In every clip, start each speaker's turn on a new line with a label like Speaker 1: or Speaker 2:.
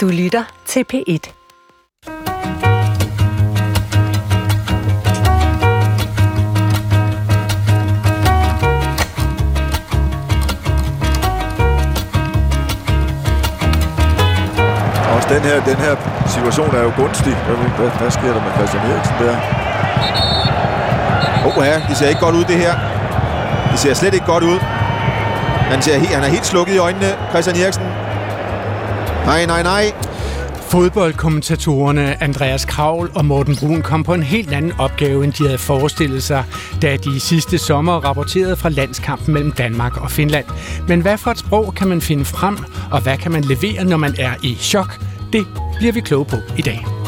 Speaker 1: Du lytter til P1.
Speaker 2: Også den her, den her situation er jo gunstig. Hvad, hvad, hvad sker der med Christian Eriksen der?
Speaker 3: Åh oh, ja, det ser ikke godt ud det her. Det ser slet ikke godt ud. Han, ser, han er helt slukket i øjnene, Christian Eriksen. Nej, nej, nej.
Speaker 4: Fodboldkommentatorerne Andreas Kravl og Morten Brun kom på en helt anden opgave, end de havde forestillet sig, da de sidste sommer rapporterede fra landskampen mellem Danmark og Finland. Men hvad for et sprog kan man finde frem, og hvad kan man levere, når man er i chok? Det bliver vi kloge på i dag.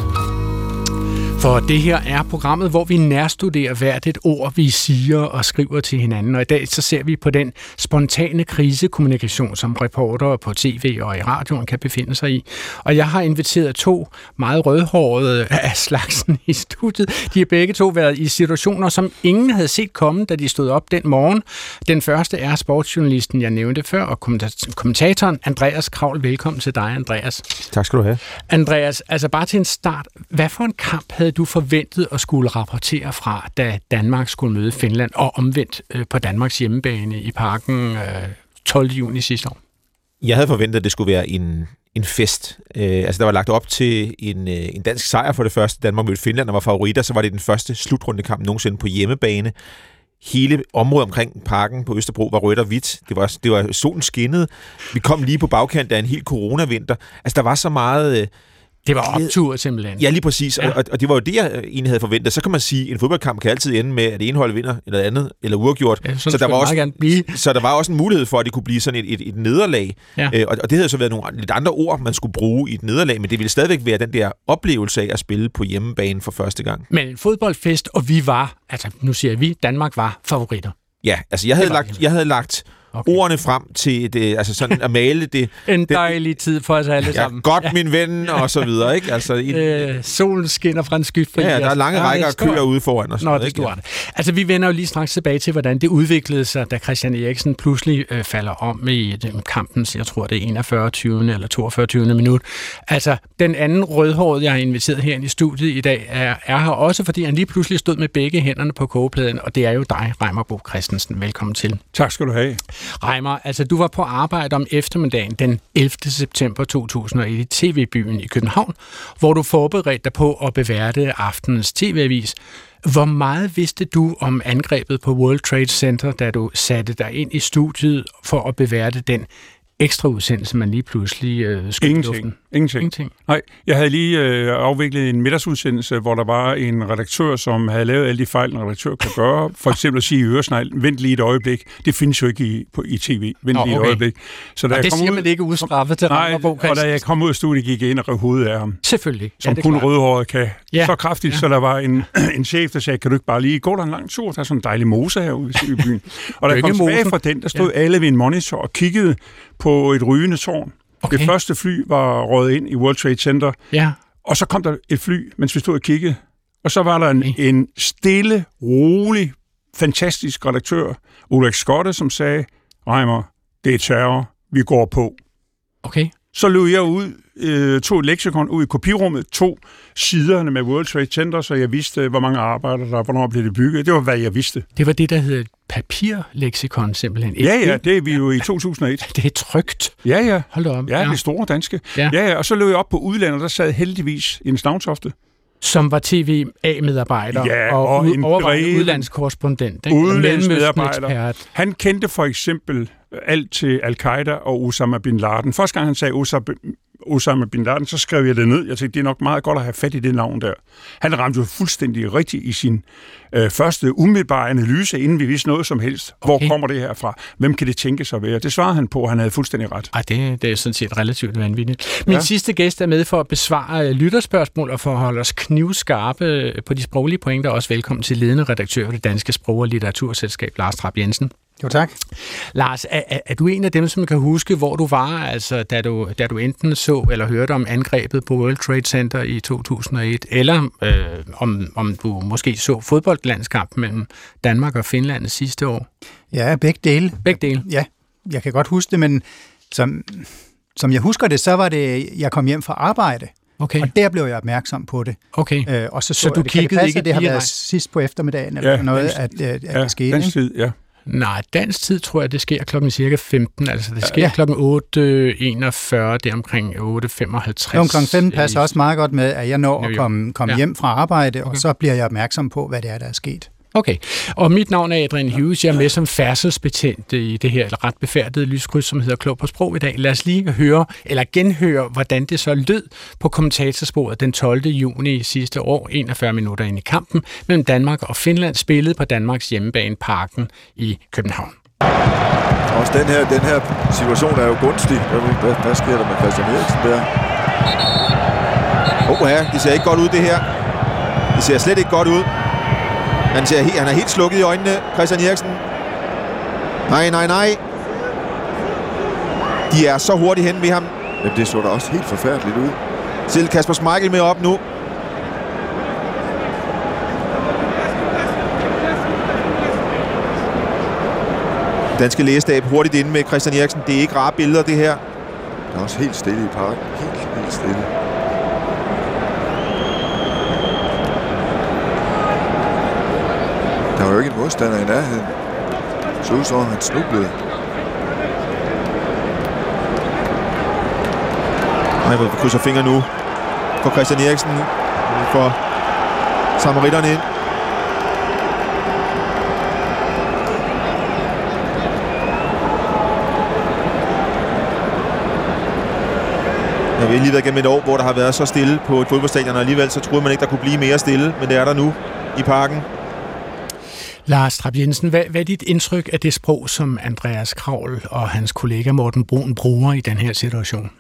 Speaker 4: For det her er programmet, hvor vi nærstuderer hvert et ord, vi siger og skriver til hinanden. Og i dag så ser vi på den spontane krisekommunikation, som reportere på tv og i radioen kan befinde sig i. Og jeg har inviteret to meget rødhårede af slagsen i studiet. De har begge to været i situationer, som ingen havde set komme, da de stod op den morgen. Den første er sportsjournalisten, jeg nævnte før, og kommentatoren Andreas Kravl. Velkommen til dig, Andreas.
Speaker 5: Tak skal du have.
Speaker 4: Andreas, altså bare til en start. Hvad for en kamp havde du forventet at skulle rapportere fra, da Danmark skulle møde Finland, og omvendt øh, på Danmarks hjemmebane i parken øh, 12. juni sidste år?
Speaker 5: Jeg havde forventet, at det skulle være en, en fest. Øh, altså, der var lagt op til en, øh, en dansk sejr for det første. Danmark mødte Finland og var favoritter, så var det den første slutrundekamp nogensinde på hjemmebane. Hele området omkring parken på Østerbro var rødt og hvidt. Det var, det var solen skinnede. Vi kom lige på bagkant af en helt coronavinter. Altså, der var så meget... Øh,
Speaker 4: det var optur simpelthen.
Speaker 5: Ja, lige præcis.
Speaker 4: Ja.
Speaker 5: Og, og det var jo det, jeg egentlig havde forventet. Så kan man sige, at en fodboldkamp kan altid ende med, at det ene hold vinder, eller det andet, eller uafgjort.
Speaker 4: Ja,
Speaker 5: så, der var også, så der var også en mulighed for, at det kunne blive sådan et, et, et nederlag.
Speaker 4: Ja.
Speaker 5: Øh, og, og det havde så været nogle lidt andre ord, man skulle bruge i et nederlag, men det ville stadigvæk være den der oplevelse af at spille på hjemmebane for første gang.
Speaker 4: Men en fodboldfest, og vi var, altså nu siger vi, Danmark var favoritter.
Speaker 5: Ja, altså jeg havde, lagt, jeg havde lagt
Speaker 4: Okay.
Speaker 5: ordene frem til det, altså sådan at male det.
Speaker 4: En
Speaker 5: det-
Speaker 4: dejlig tid for os alle
Speaker 5: Ja,
Speaker 4: sammen.
Speaker 5: godt, min ven, og så videre, ikke? Altså, i,
Speaker 4: Øh, solen skinner fra en skyfri.
Speaker 5: ja, ja, der er lange
Speaker 4: Ja,
Speaker 5: rækker af køer ude foran os.
Speaker 4: Nå, det stod det. Altså, vi vender jo lige straks tilbage til, hvordan det udviklede sig, da Christian Eriksen pludselig øh, falder om i øh, kampens, jeg tror, det er 41. 20. eller 42. 20. minut. Altså, den anden rødhårede, jeg har inviteret her i studiet i dag, er, er her også, fordi han lige pludselig stod med begge hænderne på kogepladen, og det er jo dig, Reimer Bo Christensen. Velkommen til.
Speaker 6: Tak skal du have.
Speaker 4: Reimer, altså du var på arbejde om eftermiddagen den 11. september 2001 i TV-byen i København, hvor du forberedte dig på at beværte aftenens TV-avis. Hvor meget vidste du om angrebet på World Trade Center, da du satte dig ind i studiet for at beværte den ekstra udsendelse, man lige pludselig øh, skød
Speaker 6: Ingenting.
Speaker 4: luften?
Speaker 6: Ingenting.
Speaker 4: Ingenting.
Speaker 6: Nej, jeg havde lige øh, afviklet en middagsudsendelse, hvor der var en redaktør, som havde lavet alle de fejl, en redaktør kan gøre. For eksempel at sige i øresnegl, vent lige et øjeblik. Det findes jo ikke i, på, i tv. Vent
Speaker 4: Nå,
Speaker 6: lige et
Speaker 4: okay.
Speaker 6: øjeblik. Så da
Speaker 4: Og
Speaker 6: jeg
Speaker 4: det
Speaker 6: kom
Speaker 4: siger
Speaker 6: ud,
Speaker 4: man ikke ustraffet til
Speaker 6: Nej,
Speaker 4: Bo
Speaker 6: og da jeg kom ud af studiet, gik jeg ind og rev hovedet af ham.
Speaker 4: Selvfølgelig.
Speaker 6: Som
Speaker 4: er
Speaker 6: kun
Speaker 4: klart.
Speaker 6: rødhåret kan.
Speaker 4: Ja.
Speaker 6: Ja. Så kraftigt,
Speaker 4: Ja.
Speaker 6: ja. så der var en, en chef, der sagde, kan du ikke bare lige gå der en lang tur? Der er sådan en dejlig mose herude i byen. Og da jeg kom tilbage fra den, der stod ja. alle ved en monitor og kiggede på et rygende tårn.
Speaker 4: Okay.
Speaker 6: Det første fly var røget ind i World Trade Center,
Speaker 4: Ja,
Speaker 6: og så kom der et fly, mens vi stod og kiggede. Og så var der en,
Speaker 4: Okay.
Speaker 6: en stille, rolig, fantastisk redaktør, Ulrik Skotte, som sagde, Reimer, det er terror, vi går på.
Speaker 4: okay.
Speaker 6: Så løb jeg ud, øh, tog et leksikon ud i kopirummet, tog siderne med World Trade Center, så jeg vidste, hvor mange arbejder der, hvornår blev det bygget. Det var, hvad jeg vidste.
Speaker 4: Det var det, der hed papirleksikon simpelthen.
Speaker 6: Ja, ja, det er vi jo i 2001.
Speaker 4: Det er trygt.
Speaker 6: Ja, ja.
Speaker 4: Hold da op.
Speaker 6: Ja, det er store danske.
Speaker 4: Ja.
Speaker 6: Ja. ja, ja. Og så løb jeg op på udlandet, og der sad heldigvis en stavntofte.
Speaker 4: som var TVA-medarbejder
Speaker 6: Ja,
Speaker 4: og,
Speaker 6: og en
Speaker 4: overvejende udlandskorrespondent. ikke?
Speaker 6: udlandsmedarbejder. Han kendte for eksempel alt til al-Qaida og Osama bin Laden. Første gang han sagde Osama, Osama bin Laden, så skrev jeg det ned. Jeg tænkte, det er nok meget godt at have fat i det navn der. Han ramte jo fuldstændig rigtigt i sin øh, første umiddelbare analyse, inden vi vidste noget som helst. Hvor
Speaker 4: Okay.
Speaker 6: kommer det her fra? Hvem kan det tænke sig at være? Det svarede han på, han havde fuldstændig ret.
Speaker 4: Ej, det, det er sådan set relativt vanvittigt. Min ja. Sidste gæst er med for at besvare øh, lytterspørgsmål og for at holde os knivskarpe øh, på de sproglige pointer. Også velkommen til ledende redaktør af det Danske Sprog- og Litteraturselskab, Lars Trapp Jensen.
Speaker 7: Jo, tak.
Speaker 4: Lars, er, er, er du en af dem, som kan huske, hvor du var, altså, da, du, da du enten så eller hørte om angrebet på World Trade Center i 2001, eller øh, om, om du måske så fodboldlandskampen mellem Danmark og Finland sidste år?
Speaker 7: Ja, begge dele.
Speaker 4: Begge dele.
Speaker 7: Ja, jeg kan godt huske det, men som,
Speaker 1: som jeg husker det, så var det, jeg kom hjem fra arbejde,
Speaker 4: Okay,
Speaker 1: og der blev jeg opmærksom på det.
Speaker 4: okay.
Speaker 1: Øh, og så, så,
Speaker 4: Så du
Speaker 1: det. Kan det
Speaker 4: kiggede
Speaker 1: passe,
Speaker 4: ikke
Speaker 1: at det har været sidst på eftermiddagen, eller
Speaker 6: Ja,
Speaker 1: noget, at, at, at
Speaker 6: Ja,
Speaker 1: det skete, ikke?
Speaker 6: tid, ja.
Speaker 4: Nej, dansk tid tror jeg, det sker klokken cirka 15. Altså, det sker
Speaker 1: Ja.
Speaker 4: klokken 8.41, det er omkring 8.55.
Speaker 1: Jo, kl. 15 passer også meget godt med, at jeg når at komme, komme
Speaker 4: Ja.
Speaker 1: hjem fra arbejde, og
Speaker 4: Okay.
Speaker 1: så bliver jeg opmærksom på, hvad det er, der er sket.
Speaker 4: Okay, og mit navn er Adrian Hughes. Jeg er med som færdselsbetjent i det her ret befærdede lyskryds, som hedder Klog på Sprog i dag. Lad os lige høre, eller genhøre, hvordan det så lød på kommentatorsporet den 12. juni sidste år, 41 minutter ind i kampen mellem Danmark og Finland, spillet på Danmarks hjemmebane Parken i København.
Speaker 2: Også den her, den her situation er jo gunstig. Hvad, hvad, sker der med Christian Eriksen der?
Speaker 3: Åh ja, det ser ikke godt ud, det her. Det ser slet ikke godt ud. Han, ser han er helt slukket i øjnene, Christian Eriksen. Nej, nej, nej. De er så hurtigt hen ved ham.
Speaker 2: Jamen, det så da også helt forfærdeligt ud.
Speaker 3: Til Kasper Schmeichel med op nu. Danske lægestab hurtigt inde med Christian Eriksen. Det er ikke rare billeder, det her.
Speaker 2: Der er også helt stille i parken. Helt, helt stille. Der var jo ikke en modstander i nærheden. Så ud som han snublede.
Speaker 3: Nej, hvor vi krydser fingre nu for Christian Eriksen. For samaritterne ind. Jeg har lige været gennem et år, hvor der har været så stille på et fodboldstadion, og alligevel så troede man ikke, der kunne blive mere stille, men det er der nu i parken.
Speaker 4: Lars Trapp Jensen, hvad, hvad er dit indtryk af det sprog, som Andreas Kravl og hans kollega Morten Brun bruger i den her situation?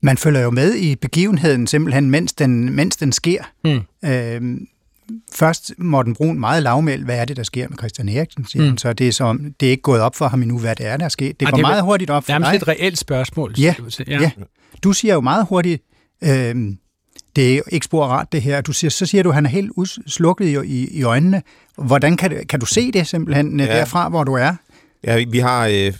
Speaker 1: Man følger jo med i begivenheden simpelthen, mens den, mens den sker.
Speaker 4: Mm.
Speaker 1: Øhm, først Morten Brun meget lavmæld, hvad er det, der sker med Christian Eriksen, siger
Speaker 4: Mm.
Speaker 1: mm. så det er, som, det er ikke gået op for ham endnu, hvad det er, der er sket. Det går
Speaker 4: det er
Speaker 1: meget hurtigt op for dig.
Speaker 4: et reelt spørgsmål.
Speaker 1: Ja,
Speaker 4: det til.
Speaker 1: ja. Du siger jo meget hurtigt, øhm, det er ikke spor rart det her. Du siger, så siger du, at han er helt slukket i, i, i øjnene. Hvordan kan, kan du se det simpelthen ja.
Speaker 3: Ja.
Speaker 1: derfra, hvor du er?
Speaker 3: Ja, vi- vi har... Øh,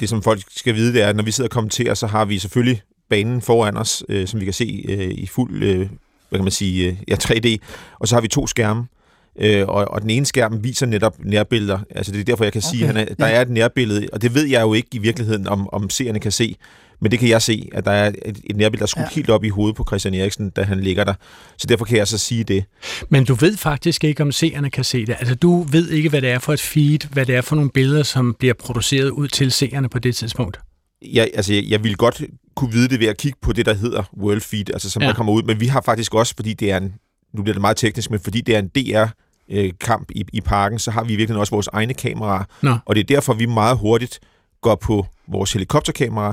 Speaker 3: det, som folk skal vide, det er, at når vi sidder og kommenterer, så har vi selvfølgelig banen foran os, øh, som vi kan se øh, i fuld, øh, hvad kan man sige, øh, ja, 3D. Og så har vi to skærme. Øh, og, og den ene skærm viser netop nærbilleder. Altså det er derfor, jeg kan okay. sige, at han er, der
Speaker 1: ja.
Speaker 3: er et nærbillede. Og det ved jeg jo ikke i virkeligheden, om, om seerne kan se. Men det kan jeg se, at der er et, et nærbillede, der er skudt ja. Helt op i hovedet på Christian Eriksen, da han ligger der. Så derfor kan jeg så sige det.
Speaker 4: Men du ved faktisk ikke, om seerne kan se det. Altså, du ved ikke, hvad det er for et feed, hvad det er for nogle billeder, som bliver produceret ud til seerne på det tidspunkt.
Speaker 3: jeg, altså, jeg, jeg ville godt kunne vide det ved at kigge på det, der hedder World Feed, altså som
Speaker 4: Ja.
Speaker 3: ja. der kommer ud. Men vi har faktisk også, fordi det er en, nu bliver det meget teknisk, men fordi det er en DR-kamp i, i parken, så har vi virkelig også vores egne kameraer.
Speaker 4: Nå.
Speaker 3: Og det er derfor, vi meget hurtigt går på vores helikopterkameraer,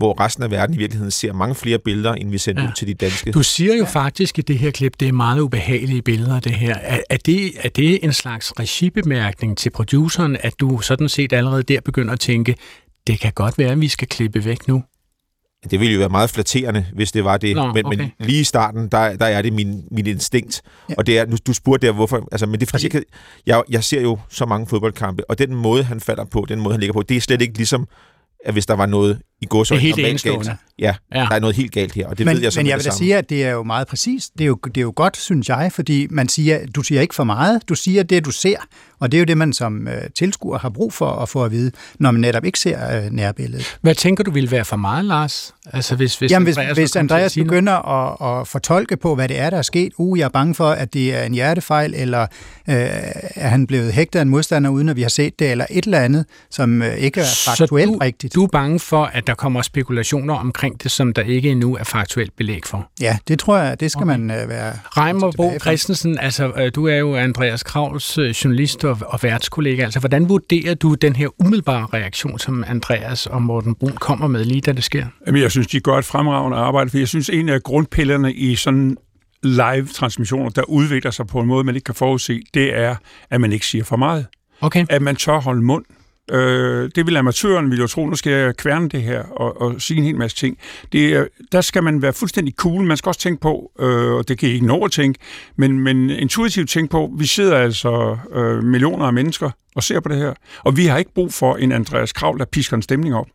Speaker 3: hvor resten af verden i virkeligheden ser mange flere billeder, end vi sender
Speaker 4: Ja.
Speaker 3: ja. ud til de danske.
Speaker 4: Du siger jo faktisk i det her klip, det er meget ubehagelige billeder, det her. Er, er, det, er det en slags regibemærkning til produceren, at du sådan set allerede der begynder at tænke, det kan godt være, at vi skal klippe væk nu?
Speaker 3: Det ville jo være meget flatterende, hvis det var det.
Speaker 4: Nå,
Speaker 3: men,
Speaker 4: okay.
Speaker 3: men lige i starten, der, der er det min, min instinkt.
Speaker 1: Ja.
Speaker 3: Ja. Og det er, nu, du spurgte der, hvorfor... Altså, men det er fordi, jeg, jeg, jeg ser jo så mange fodboldkampe, og den måde, han falder på, den måde, han ligger på, det er slet ikke ligesom, at hvis der var noget i går, så
Speaker 4: Det er helt enestående.
Speaker 3: galt. Ja,
Speaker 4: Ja.
Speaker 3: der er noget helt galt her, og det
Speaker 1: men,
Speaker 3: ved jeg som
Speaker 1: men jeg vil da sige, at det er jo meget præcist. Det er jo, det er jo godt, synes jeg, fordi man siger, du siger ikke for meget, du siger det, du ser. Og det er jo det, man som øh, tilskuer har brug for at få at vide, når man netop ikke ser øh, nærbilledet.
Speaker 4: Hvad tænker du ville være for meget, Lars? Altså, hvis, hvis
Speaker 1: Jamen, hvis,
Speaker 4: Andreas
Speaker 1: hvis
Speaker 4: at
Speaker 1: Andreas begynder at, at fortolke på, hvad det er, der er sket, uh, jeg er bange for, at det er en hjertefejl, eller øh, er han blevet hægtet af en modstander, uden at vi har set det, eller et eller andet, som øh, ikke er faktuelt
Speaker 4: så du,
Speaker 1: rigtigt.
Speaker 4: du er bange for, at der kommer spekulationer omkring det, som der ikke endnu er faktuelt belæg for?
Speaker 1: Ja, det tror jeg, det skal
Speaker 4: Okay.
Speaker 1: man øh, være...
Speaker 4: Reimer Bo. Christensen, altså, øh, du er jo Andreas Kravls øh, journalist og, og værtskollega. Altså, hvordan vurderer du den her umiddelbare reaktion, som Andreas og Morten Brun kommer med lige da det sker?
Speaker 6: Jamen, jeg synes, de gør et fremragende arbejde, for jeg synes, en af grundpillerne i sådan live-transmissioner, der udvikler sig på en måde, man ikke kan forudse, det er, at man ikke siger for meget.
Speaker 4: Okay.
Speaker 6: At man tør holde mund. Øh, det vil amatøren vil jo tro, nu skal jeg kværne det her og, og sige en hel masse ting. Det, er- der skal man være fuldstændig cool. Man skal også tænke på, øh, og det kan I ikke nå at tænke, men, men intuitivt tænke på, vi sidder altså øh, millioner af mennesker og ser på det her, og vi har ikke brug for en Andreas Kravl, der pisker en stemning op.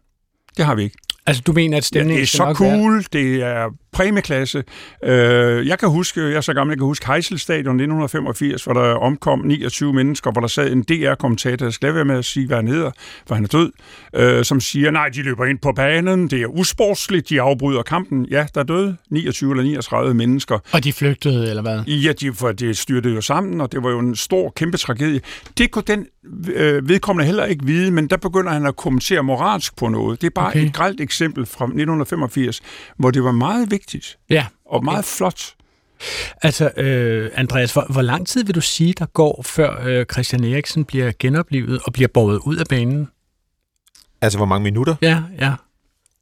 Speaker 6: Det har vi ikke.
Speaker 4: Altså, du mener, at stemningen
Speaker 6: ja, det er så cool, være... det er præmieklasse. Øh, jeg kan huske, jeg er så gammel, jeg kan huske Heiselstadion 1985, hvor der omkom 29 mennesker, hvor der sad en DR-kommentator, jeg skal være med at sige, hvad han hedder, for han er død, øh, som siger, nej, de løber ind på banen, det er usportsligt, de afbryder kampen. Ja, der er døde 29 eller 39 mennesker.
Speaker 4: Og de flygtede, eller hvad?
Speaker 6: Ja, de, for det styrtede jo sammen, og det var jo en stor, kæmpe tragedie. Det kunne den øh, vedkommende heller ikke vide, men der begynder han at kommentere moralsk på noget. Det er bare okay. et grelt eksempel fra 1985, hvor det var meget vigtigt
Speaker 4: ja,
Speaker 6: okay. og meget flot.
Speaker 4: Altså, øh, Andreas, hvor, hvor lang tid vil du sige, der går, før øh, Christian Eriksen bliver genoplevet og bliver båret ud af banen?
Speaker 3: Altså, hvor mange minutter?
Speaker 4: Ja, ja.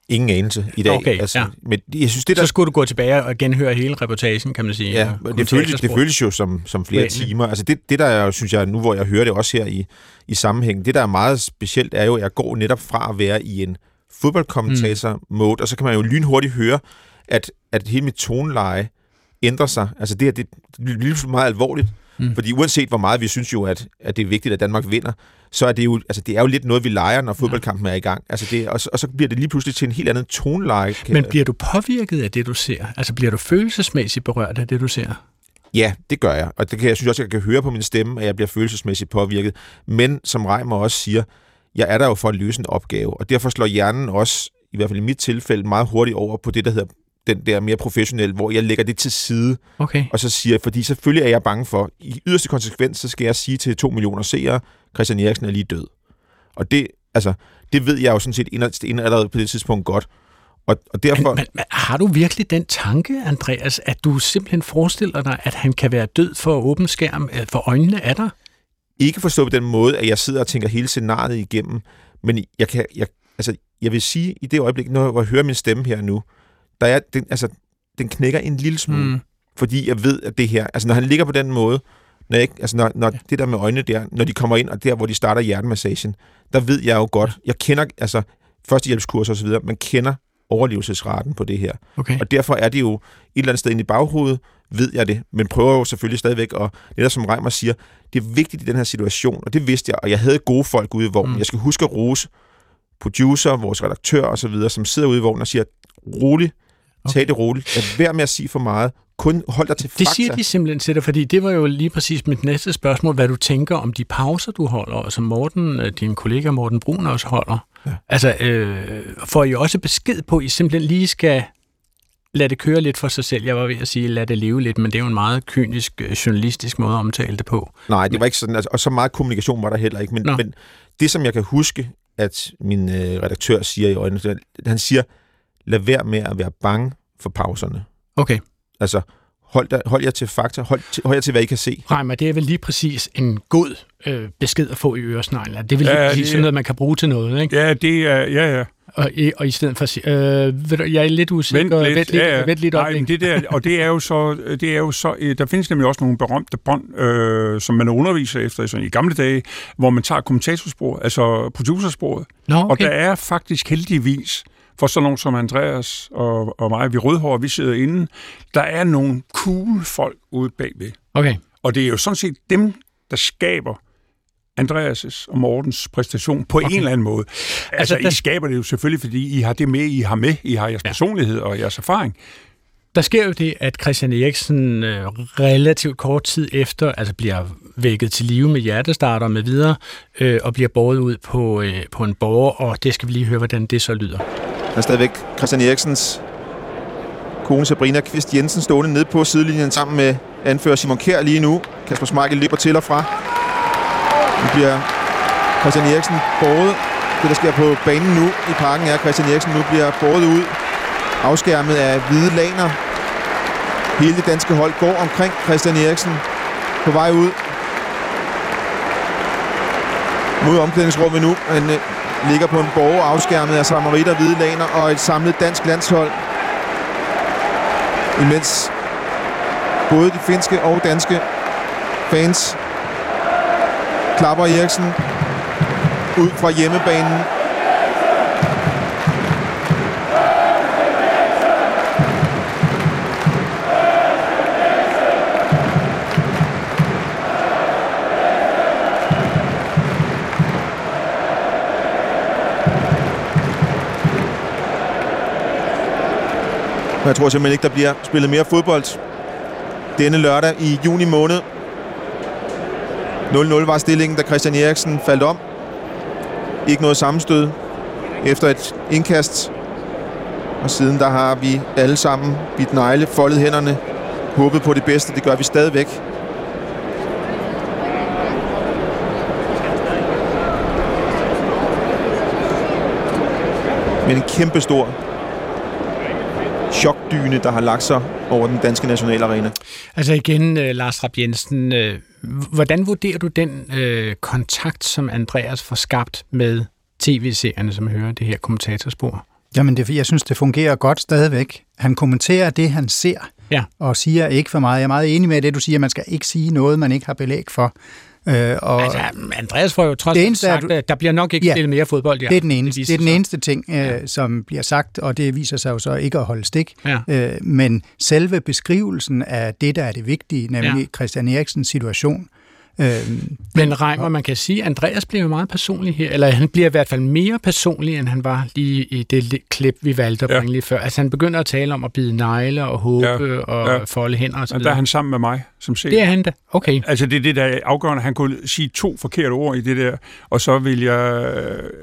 Speaker 3: Ingen anelse i dag.
Speaker 4: Okay,
Speaker 3: altså,
Speaker 4: ja.
Speaker 3: men jeg synes, det der...
Speaker 4: Så skulle du gå tilbage og genhøre hele reportagen, kan man sige.
Speaker 3: Ja, det føles, det føles jo som, som flere Lægen. timer. Altså det, det der er, synes jeg, nu hvor jeg hører det også her i, i sammenhæng, det der er meget specielt, er jo, at jeg går netop fra at være i en fodboldkommentator-mode, mm. og så kan man jo lynhurtigt høre, at, at hele mit toneleje ændrer sig. Altså det her, det, det bliver meget alvorligt. Mm. Fordi uanset hvor meget vi synes jo, at, at det er vigtigt, at Danmark vinder, så er det jo, altså det er jo lidt noget, vi leger, når fodboldkampen er i gang. Altså det, og, og så bliver det lige pludselig til en helt anden toneleje.
Speaker 4: Men bliver du påvirket af det, du ser? Altså bliver du følelsesmæssigt berørt af det, du ser?
Speaker 3: Ja, det gør jeg. Og det kan jeg synes også, jeg kan høre på min stemme, at jeg bliver følelsesmæssigt påvirket. Men som Reimer også siger, jeg er der jo for at løse en opgave, og derfor slår hjernen også, i hvert fald i mit tilfælde, meget hurtigt over på det, der hedder den der mere professionel, hvor jeg lægger det til side,
Speaker 4: okay.
Speaker 3: og så siger, fordi selvfølgelig er jeg bange for, i yderste konsekvens, så skal jeg sige til to millioner seere, Christian Eriksen er lige død. Og det, altså, det ved jeg jo sådan set ind allerede på det tidspunkt godt. Og, og derfor... Men,
Speaker 4: men, men har du virkelig den tanke, Andreas, at du simpelthen forestiller dig, at han kan være død for åben skærm, øh, for øjnene af dig?
Speaker 3: Ikke forstå på den måde, at jeg sidder og tænker hele scenariet igennem, men jeg kan, jeg, altså, jeg vil sige, i det øjeblik, når jeg hører min stemme her nu, der er, den, altså, den knækker en lille smule, mm. fordi jeg ved, at det her, altså når han ligger på den måde, når, jeg, altså når, når ja. det der med øjnene der, når de kommer ind, og der, hvor de starter hjertemassagen, der ved jeg jo godt, jeg kender, altså førstehjælpskurs og så videre, man kender overlevelsesraten på det her.
Speaker 4: Okay.
Speaker 3: Og derfor er det jo et eller andet sted inde i baghovedet, ved jeg det, men prøver jo selvfølgelig stadigvæk, og det der som Reimer siger, det er vigtigt i den her situation, og det vidste jeg, og jeg havde gode folk ude i vognen. Mm. Jeg skal huske at rose producer, vores redaktør og så videre, som sidder ude i vognen og siger, rolig, okay. tag det roligt, lad være med at sige for meget, kun hold dig til fakta.
Speaker 4: Det siger de simpelthen til dig, fordi det var jo lige præcis mit næste spørgsmål, hvad du tænker om de pauser, du holder, og som Morten, øh, din kollega Morten Brun også holder. Ja. Altså, øh, får I også besked på, at I simpelthen lige skal lade det køre lidt for sig selv. Jeg var ved at sige, lad det leve lidt, men det er jo en meget kynisk, øh, journalistisk måde at omtale det på.
Speaker 3: Nej, det var ikke sådan, altså, og så meget kommunikation var der heller ikke. Men, men det, som jeg kan huske, at min øh, redaktør siger i øjnene, han siger, lad være med at være bange for pauserne.
Speaker 4: Okay.
Speaker 3: Altså, hold, der, hold jer til fakta, hold, til, hold jer til, hvad I kan se.
Speaker 4: men det er vel lige præcis en god øh, besked at få i øresneglen. Det er vel lige ja, præcis det, sådan noget, man kan bruge til noget, ikke?
Speaker 6: Ja, det er, ja, ja.
Speaker 4: Og, og i stedet for at sige, øh, ved du, jeg er lidt usikker,
Speaker 6: vent lidt,
Speaker 4: vent lidt,
Speaker 6: ja,
Speaker 4: ja. vent lidt
Speaker 6: Nej, men det der, og det er jo så, det er jo så, øh, der findes nemlig også nogle berømte bånd, øh, som man underviser efter sådan, i gamle dage, hvor man tager kommentatorsporet, altså producersporet.
Speaker 4: Nå, okay.
Speaker 6: Og der er faktisk heldigvis, for sådan nogen som Andreas og, og mig, vi rødhår, vi sidder inde, der er nogle cool folk ude bagved.
Speaker 4: Okay.
Speaker 6: Og det er jo sådan set dem, der skaber Andreas' og Mortens præstation på okay. en eller anden måde. Altså, altså der... I skaber det jo selvfølgelig, fordi I har det med, I har med, I har jeres ja. personlighed og jeres erfaring.
Speaker 4: Der sker jo det, at Christian Eriksen øh, relativt kort tid efter altså bliver vækket til live med hjertestarter med videre, øh, og bliver båret ud på, øh, på en borger, og det skal vi lige høre, hvordan det så lyder.
Speaker 3: Der er stadigvæk Christian Eriksens kone Sabrina Kvist Jensen stående nede på sidelinjen sammen med anfører Simon Kjær lige nu. Kasper Schmeichel løber til og fra. Nu bliver Christian Eriksen båret. Det, der sker på banen nu i parken, er, at Christian Eriksen nu bliver båret ud. Afskærmet af hvide laner. Hele det danske hold går omkring Christian Eriksen på vej ud mod omklædningsrummet nu. Han ligger på en borg afskærmet af samaritter, hvide laner og et samlet dansk landshold. Imens både de finske og danske fans klapper Eriksen ud fra hjemmebanen. Og jeg tror simpelthen ikke, der bliver spillet mere fodbold denne lørdag i juni måned. 0-0 var stillingen, da Christian Eriksen faldt om. Ikke noget sammenstød efter et indkast. Og siden der har vi alle sammen bidt negle, foldet hænderne, håbet på det bedste. Det gør vi stadigvæk. Men en kæmpe stor chokdyne, der har lagt sig over den danske nationalarena.
Speaker 4: Altså igen, uh, Lars Rapp Jensen, uh, hvordan vurderer du den uh, kontakt, som Andreas får skabt med tv-seerne, som hører det her kommentatorspor?
Speaker 1: Jamen, det, jeg synes, det fungerer godt stadigvæk. Han kommenterer det, han ser,
Speaker 4: ja.
Speaker 1: og siger ikke for meget. Jeg er meget enig med det, du siger, man skal ikke sige noget, man ikke har belæg for.
Speaker 4: Øh, og altså, Andreas får jo trods alt sagt, at der bliver nok ikke ja, spillet mere fodbold.
Speaker 1: Ja. Det er den eneste, det, det er den eneste ting, øh, ja. som bliver sagt, og det viser sig jo så ikke at holde stik. Ja. Øh, men selve beskrivelsen af det, der er det vigtige, nemlig ja. Christian Eriksens situation,
Speaker 4: Øhm, Men Reimer, man kan sige, at Andreas bliver meget personlig her, eller han bliver i hvert fald mere personlig, end han var lige i det klip, vi valgte at bringe ja. lige før. Altså han begynder at tale om at bide negle og håbe ja. og ja. folde hænder og så
Speaker 6: videre. Der er han sammen med mig, som ser.
Speaker 4: Det er han da, okay.
Speaker 6: Altså det er det, der er afgørende. Han kunne sige to forkerte ord i det der, og så vil jeg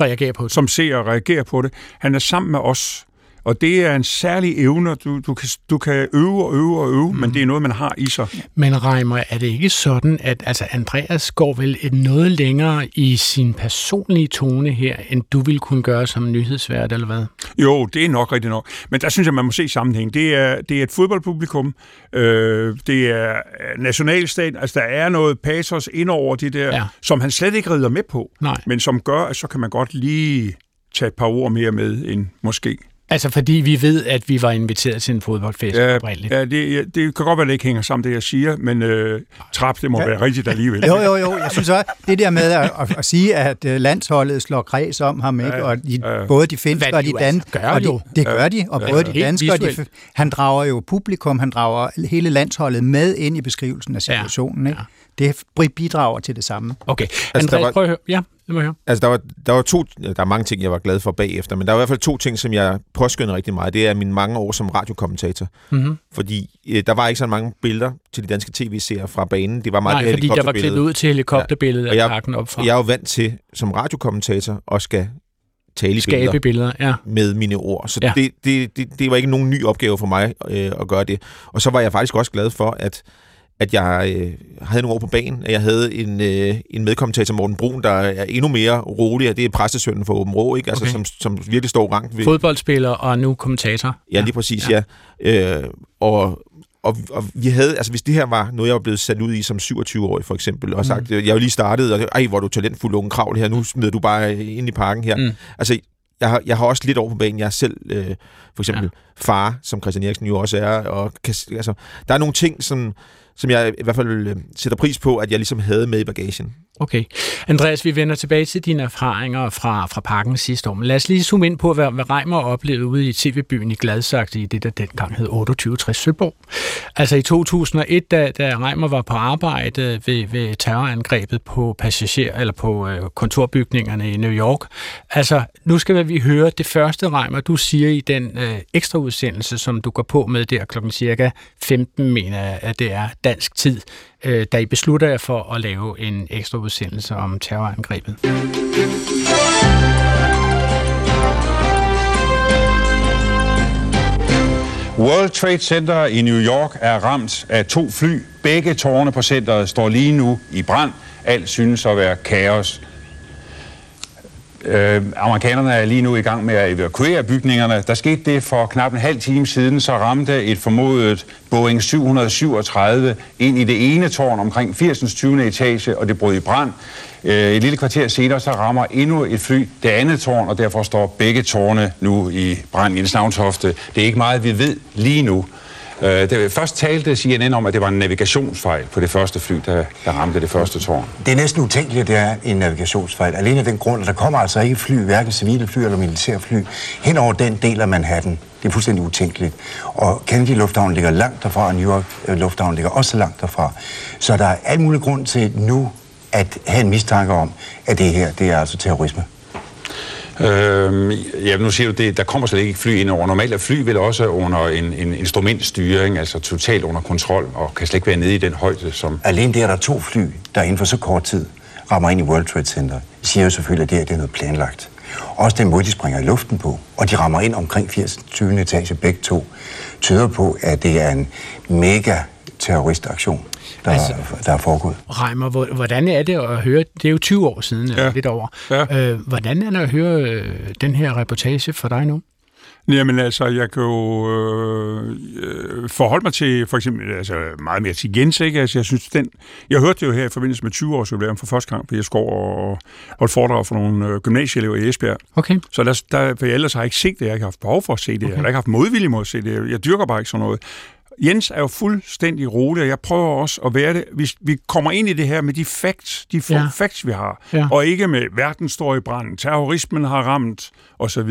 Speaker 4: reagere på det.
Speaker 6: som ser reagere på det. Han er sammen med os, og det er en særlig evne, du, du, kan, du kan øve og øve og øve, mm. men det er noget, man har i sig.
Speaker 4: Men Reimer, er det ikke sådan, at altså, Andreas går vel et noget længere i sin personlige tone her, end du ville kunne gøre som nyhedsvært, eller hvad?
Speaker 6: Jo, det er nok rigtigt nok. Men der synes jeg, man må se sammenhæng. Det er, det er et fodboldpublikum, øh, det er nationalstat, altså der er noget patos ind over det der, ja. som han slet ikke rider med på,
Speaker 4: Nej.
Speaker 6: men som gør, at så kan man godt lige tage et par ord mere med end måske.
Speaker 4: Altså fordi vi ved, at vi var inviteret til en fodboldfest
Speaker 6: ja, oprindeligt. Ja, det, ja, det kan godt være, at det ikke hænger sammen, det jeg siger, men øh, trap, det må ja. være rigtigt alligevel.
Speaker 1: Jo, jo, jo. Jeg synes også, det der med at, at, at sige, at øh, landsholdet slår kreds om ham, ikke? Ja, og de, ja. både de finske og de danske,
Speaker 4: altså og
Speaker 1: de, det gør de, og ja, både de danske og de, han drager jo publikum, han drager hele landsholdet med ind i beskrivelsen af situationen, ja. ikke? det bidrager til det samme.
Speaker 4: Okay. Altså, André, var, prøv at høre. Ja, det må jeg høre.
Speaker 3: Altså, der var, der var to, der er mange ting, jeg var glad for bagefter, men der var i hvert fald to ting, som jeg påskyndede rigtig meget. Det er mine mange år som radiokommentator. Mm-hmm. Fordi øh, der var ikke så mange billeder til de danske tv-serier fra banen. Det var meget
Speaker 4: Nej, fordi der var klippet ud til helikopterbilledet ja. af parken op fra.
Speaker 3: Jeg er jo vant til, som radiokommentator, at skal tale i
Speaker 4: Skabe billeder, billeder ja.
Speaker 3: med mine ord. Så ja. det, det, det, det var ikke nogen ny opgave for mig øh, at gøre det. Og så var jeg faktisk også glad for, at at jeg øh, havde nogle år på banen, at jeg havde en, øh, en medkommentator, Morten Brun, der er endnu mere rolig, og det er præstesønnen for Åben Rå, ikke? Altså, okay. som, som virkelig står rangt
Speaker 4: ved... Fodboldspiller og nu kommentator.
Speaker 3: Ja, lige præcis, ja. ja. Øh, og, og, og vi havde, altså hvis det her var noget, jeg var blevet sat ud i som 27-årig for eksempel, og sagt, mm. jeg jo lige startet, og ej, hvor er du talentfuld unge kravl her, nu smider du bare ind i parken her. Mm. Altså, jeg har, jeg har også lidt over på banen. Jeg er selv øh, for eksempel ja. far, som Christian Eriksen jo også er, og kan, altså, der er nogle ting, som som jeg i hvert fald øh, sætter pris på, at jeg ligesom havde med i bagagen.
Speaker 4: Okay. Andreas, vi vender tilbage til dine erfaringer fra, fra parken sidste år. Men lad os lige zoome ind på, hvad, hvad Reimer oplevede ude i tv-byen i Gladsaxe i det, der dengang hed 2860 Søborg. Altså i 2001, da, da Reimer var på arbejde ved, ved terrorangrebet på passager eller på øh, kontorbygningerne i New York. Altså, nu skal vi høre det første, Reimer, du siger i den øh, ekstra udsendelse, som du går på med der klokken cirka 15, mener jeg, at det er dansk tid øh, da I beslutter jer for at lave en ekstra udsendelse om terrorangrebet?
Speaker 7: World Trade Center i New York er ramt af to fly. Begge tårne på centret står lige nu i brand. Alt synes at være kaos. Øh, amerikanerne er lige nu i gang med at evakuere bygningerne. Der skete det for knap en halv time siden, så ramte et formodet Boeing 737 ind i det ene tårn omkring 80. 20. etage, og det brød i brand. Øh, et lille kvarter senere, så rammer endnu et fly det andet tårn, og derfor står begge tårne nu i brand i en Det er ikke meget, vi ved lige nu. Øh, det, først talte CNN om, at det var en navigationsfejl på det første fly, der, der ramte det første tårn.
Speaker 8: Det er næsten utænkeligt, at det er en navigationsfejl. Alene af den grund, at der kommer altså ikke fly, hverken civile fly eller militærfly, hen over den del af Manhattan. Det er fuldstændig utænkeligt. Og Kennedy Lufthavn ligger langt derfra, og New York øh, Lufthavn ligger også langt derfra. Så der er al mulig grund til nu at have en mistanke om, at det her det er altså terrorisme.
Speaker 7: Øhm, ja, nu siger du det, der kommer slet ikke fly ind over. Normalt er fly vel også under en, en instrumentstyring, altså totalt under kontrol, og kan slet ikke være nede i den højde, som...
Speaker 8: Alene det, er der to fly, der inden for så kort tid rammer ind i World Trade Center, siger jo selvfølgelig, at det, her, det er noget planlagt. Også den måde, de springer i luften på, og de rammer ind omkring 80. 20. etage begge to, tyder på, at det er en mega terroristaktion der, altså, der er foregået.
Speaker 4: Reimer, hvordan er det at høre, det er jo 20 år siden, ja. lidt over, ja. øh, hvordan er det at høre øh, den her reportage for dig nu?
Speaker 6: Jamen altså, jeg kan jo øh, øh, forholde mig til for eksempel altså, meget mere til Jens, ikke? Altså, jeg synes, den... Jeg hørte det jo her i forbindelse med 20 års jubilæum for første gang, fordi jeg skulle og holde foredrag for nogle øh, gymnasieelever i Esbjerg.
Speaker 4: Okay.
Speaker 6: Så der, der, for jeg ellers har jeg ikke set det, jeg har ikke haft behov for at se det, okay. jeg har ikke haft modvilje mod at se det, jeg dyrker bare ikke sådan noget. Jens er jo fuldstændig rolig, og jeg prøver også at være det. Vi, vi kommer ind i det her med de facts, de ja. facts, vi har, ja. og ikke med verden står i brand, terrorismen har ramt, osv.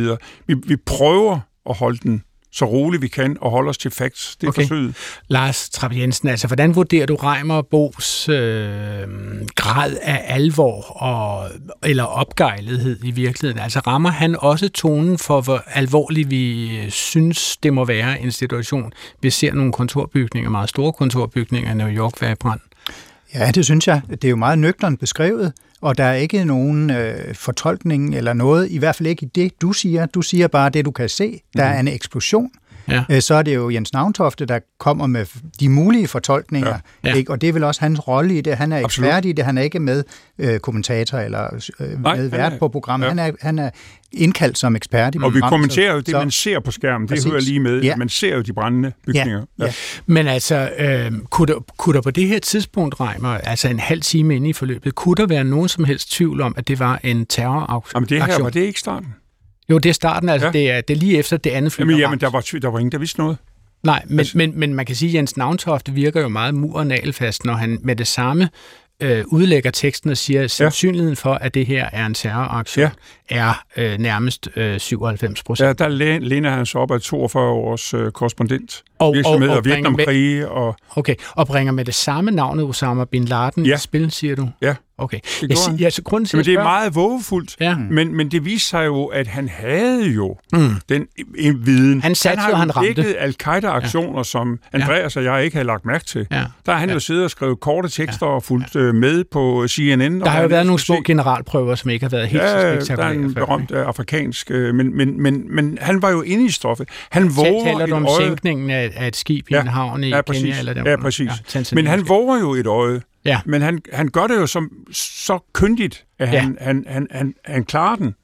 Speaker 6: Vi, vi prøver at holde den så roligt vi kan og holde os til facts. Det er okay. forsøget.
Speaker 4: Lars Trapp Jensen, altså hvordan vurderer du Reimer Bos øh, grad af alvor og, eller opgejlethed i virkeligheden? Altså rammer han også tonen for, hvor alvorlig vi synes, det må være en situation? Vi ser nogle kontorbygninger, meget store kontorbygninger i New York være i brand.
Speaker 1: Ja, det synes jeg. Det er jo meget nøgternt beskrevet, og der er ikke nogen øh, fortolkning eller noget, i hvert fald ikke i det, du siger. Du siger bare det, du kan se. Der er mhm. en eksplosion. Ja. Øh, så er det jo Jens Navntofte, der kommer med de mulige fortolkninger, ja. Ja. Ikke? og det er vel også hans rolle i det. Han er ekspert Absolut. i det, han er ikke med øh, kommentator eller øh, Nej, med vært på programmet. Ja. Han, er, han er indkaldt som ekspert i
Speaker 6: Og vi kommenterer jo det, så, man ser på skærmen. Det præcis. hører lige med. Ja. Man ser jo de brændende bygninger. Ja. Ja.
Speaker 4: Men altså, øh, kunne, der, kunne der på det her tidspunkt, Reimer, altså en halv time inde i forløbet, kunne der være nogen som helst tvivl om, at det var en terroraktion?
Speaker 6: Jamen det her, var det ikke starten?
Speaker 4: Jo, det er starten, altså ja. det, er, det er lige efter det andet fly.
Speaker 6: Jamen, jamen der, var, der var ingen, der vidste noget.
Speaker 4: Nej, men, altså. men, men man kan sige, at Jens Navntofte virker jo meget mur- og når han med det samme øh, udlægger teksten og siger, at sandsynligheden for, at det her er en terroraktion, ja. Er øh, nærmest øh, 97 procent.
Speaker 6: Ja, der læner han sig op af 42 års øh, korrespondent. Og, virksomhed og, og, og Vietnamkrig. Og...
Speaker 4: Okay, og bringer med det samme navnet Osama Bin Laden ja. i spil, siger du?
Speaker 6: Ja.
Speaker 4: Okay. Det, jeg, ja, så grunden
Speaker 6: til, men det er meget vågefuldt, ja. men, men det viser sig jo, at han havde jo mm. den en viden.
Speaker 4: Han satte
Speaker 6: han
Speaker 4: har han
Speaker 6: ramte. al-Qaida-aktioner, ja. som Andreas ja. og jeg ikke havde lagt mærke til. Ja. Der har han ja. jo siddet og skrevet korte tekster ja. og fulgt ja. Øh, med på CNN.
Speaker 4: Der har jo været nogle små generalprøver, som ikke har været helt ja, så spektakulære.
Speaker 6: En berømt uh, afrikansk, uh, men, men, men, men han var jo inde i stoffet. Han våger
Speaker 4: Taler du om øje... sænkningen af, af et skib i ja. en havn i
Speaker 6: ja,
Speaker 4: Kenya? Eller
Speaker 6: der, ja, præcis. Ja, men han våger jo et øje. Ja. Men han, han gør det jo som, så kyndigt, at ja. han, han, han, han, han klarer den.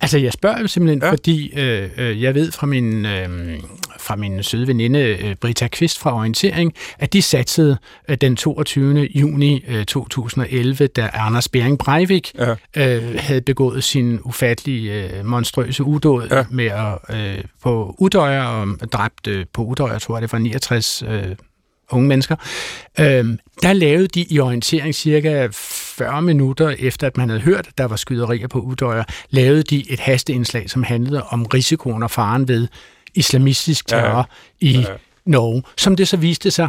Speaker 4: Altså, jeg spørger jo simpelthen, ja. fordi øh, øh, jeg ved fra min, øh, fra min søde veninde øh, Brita Kvist fra Orientering, at de satsede øh, den 22. juni øh, 2011, da Anders Bering Breivik ja. øh, havde begået sin ufattelige, øh, monstrøse udåd ja. med at, øh, på Udøjer og dræbt øh, på Udøjer, tror jeg, det var 69 øh, unge mennesker, øhm, der lavede de i orientering cirka 40 minutter efter, at man havde hørt, at der var skyderier på Udøjer, lavede de et hasteindslag, som handlede om risikoen og faren ved islamistisk terror ja, ja. i Norge, som det så viste sig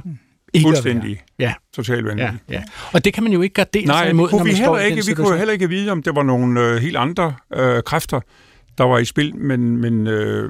Speaker 4: ikke
Speaker 6: Fuldstændig. Ja. Totalt vanvittigt. Ja, ja.
Speaker 4: Og det kan man jo ikke gardere
Speaker 6: Nej,
Speaker 4: sig imod,
Speaker 6: når man vi står ikke, Vi kunne heller ikke vide, om det var nogle øh, helt andre øh, kræfter, der var i spil, men... men øh,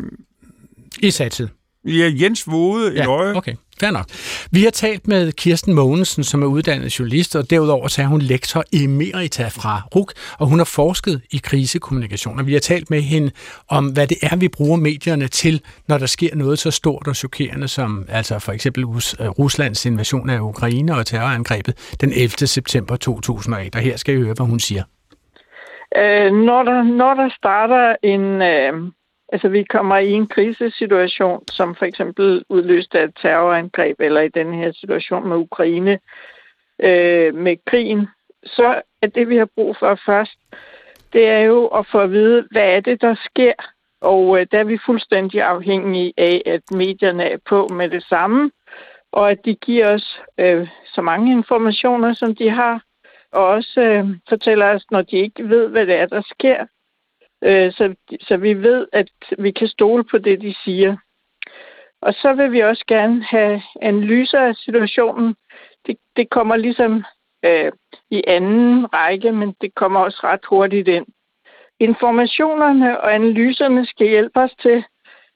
Speaker 4: I satset.
Speaker 6: Ja, Jens Vode
Speaker 4: ja,
Speaker 6: et øje.
Speaker 4: okay. Fair nok. Vi har talt med Kirsten Mogensen, som er uddannet journalist, og derudover så er hun lektor emerita fra RUK, og hun har forsket i krisekommunikation. Og vi har talt med hende om, hvad det er, vi bruger medierne til, når der sker noget så stort og chokerende som altså for eksempel Ruslands invasion af Ukraine og terrorangrebet den 11. september 2008. Og her skal I høre, hvad hun siger.
Speaker 9: Øh, når, der, når der starter en... Øh Altså, vi kommer i en krisesituation, som for eksempel udløst af et terrorangreb, eller i den her situation med Ukraine, øh, med krigen, så er det, vi har brug for først, det er jo at få at vide, hvad er det, der sker. Og øh, der er vi fuldstændig afhængige af, at medierne er på med det samme, og at de giver os øh, så mange informationer, som de har, og også øh, fortæller os, når de ikke ved, hvad det er, der sker, øh, så, så vi ved, at vi kan stole på det, de siger. Og så vil vi også gerne have analyser af situationen. Det, det kommer ligesom øh, i anden række, men det kommer også ret hurtigt ind. informationerne og analyserne skal hjælpe os til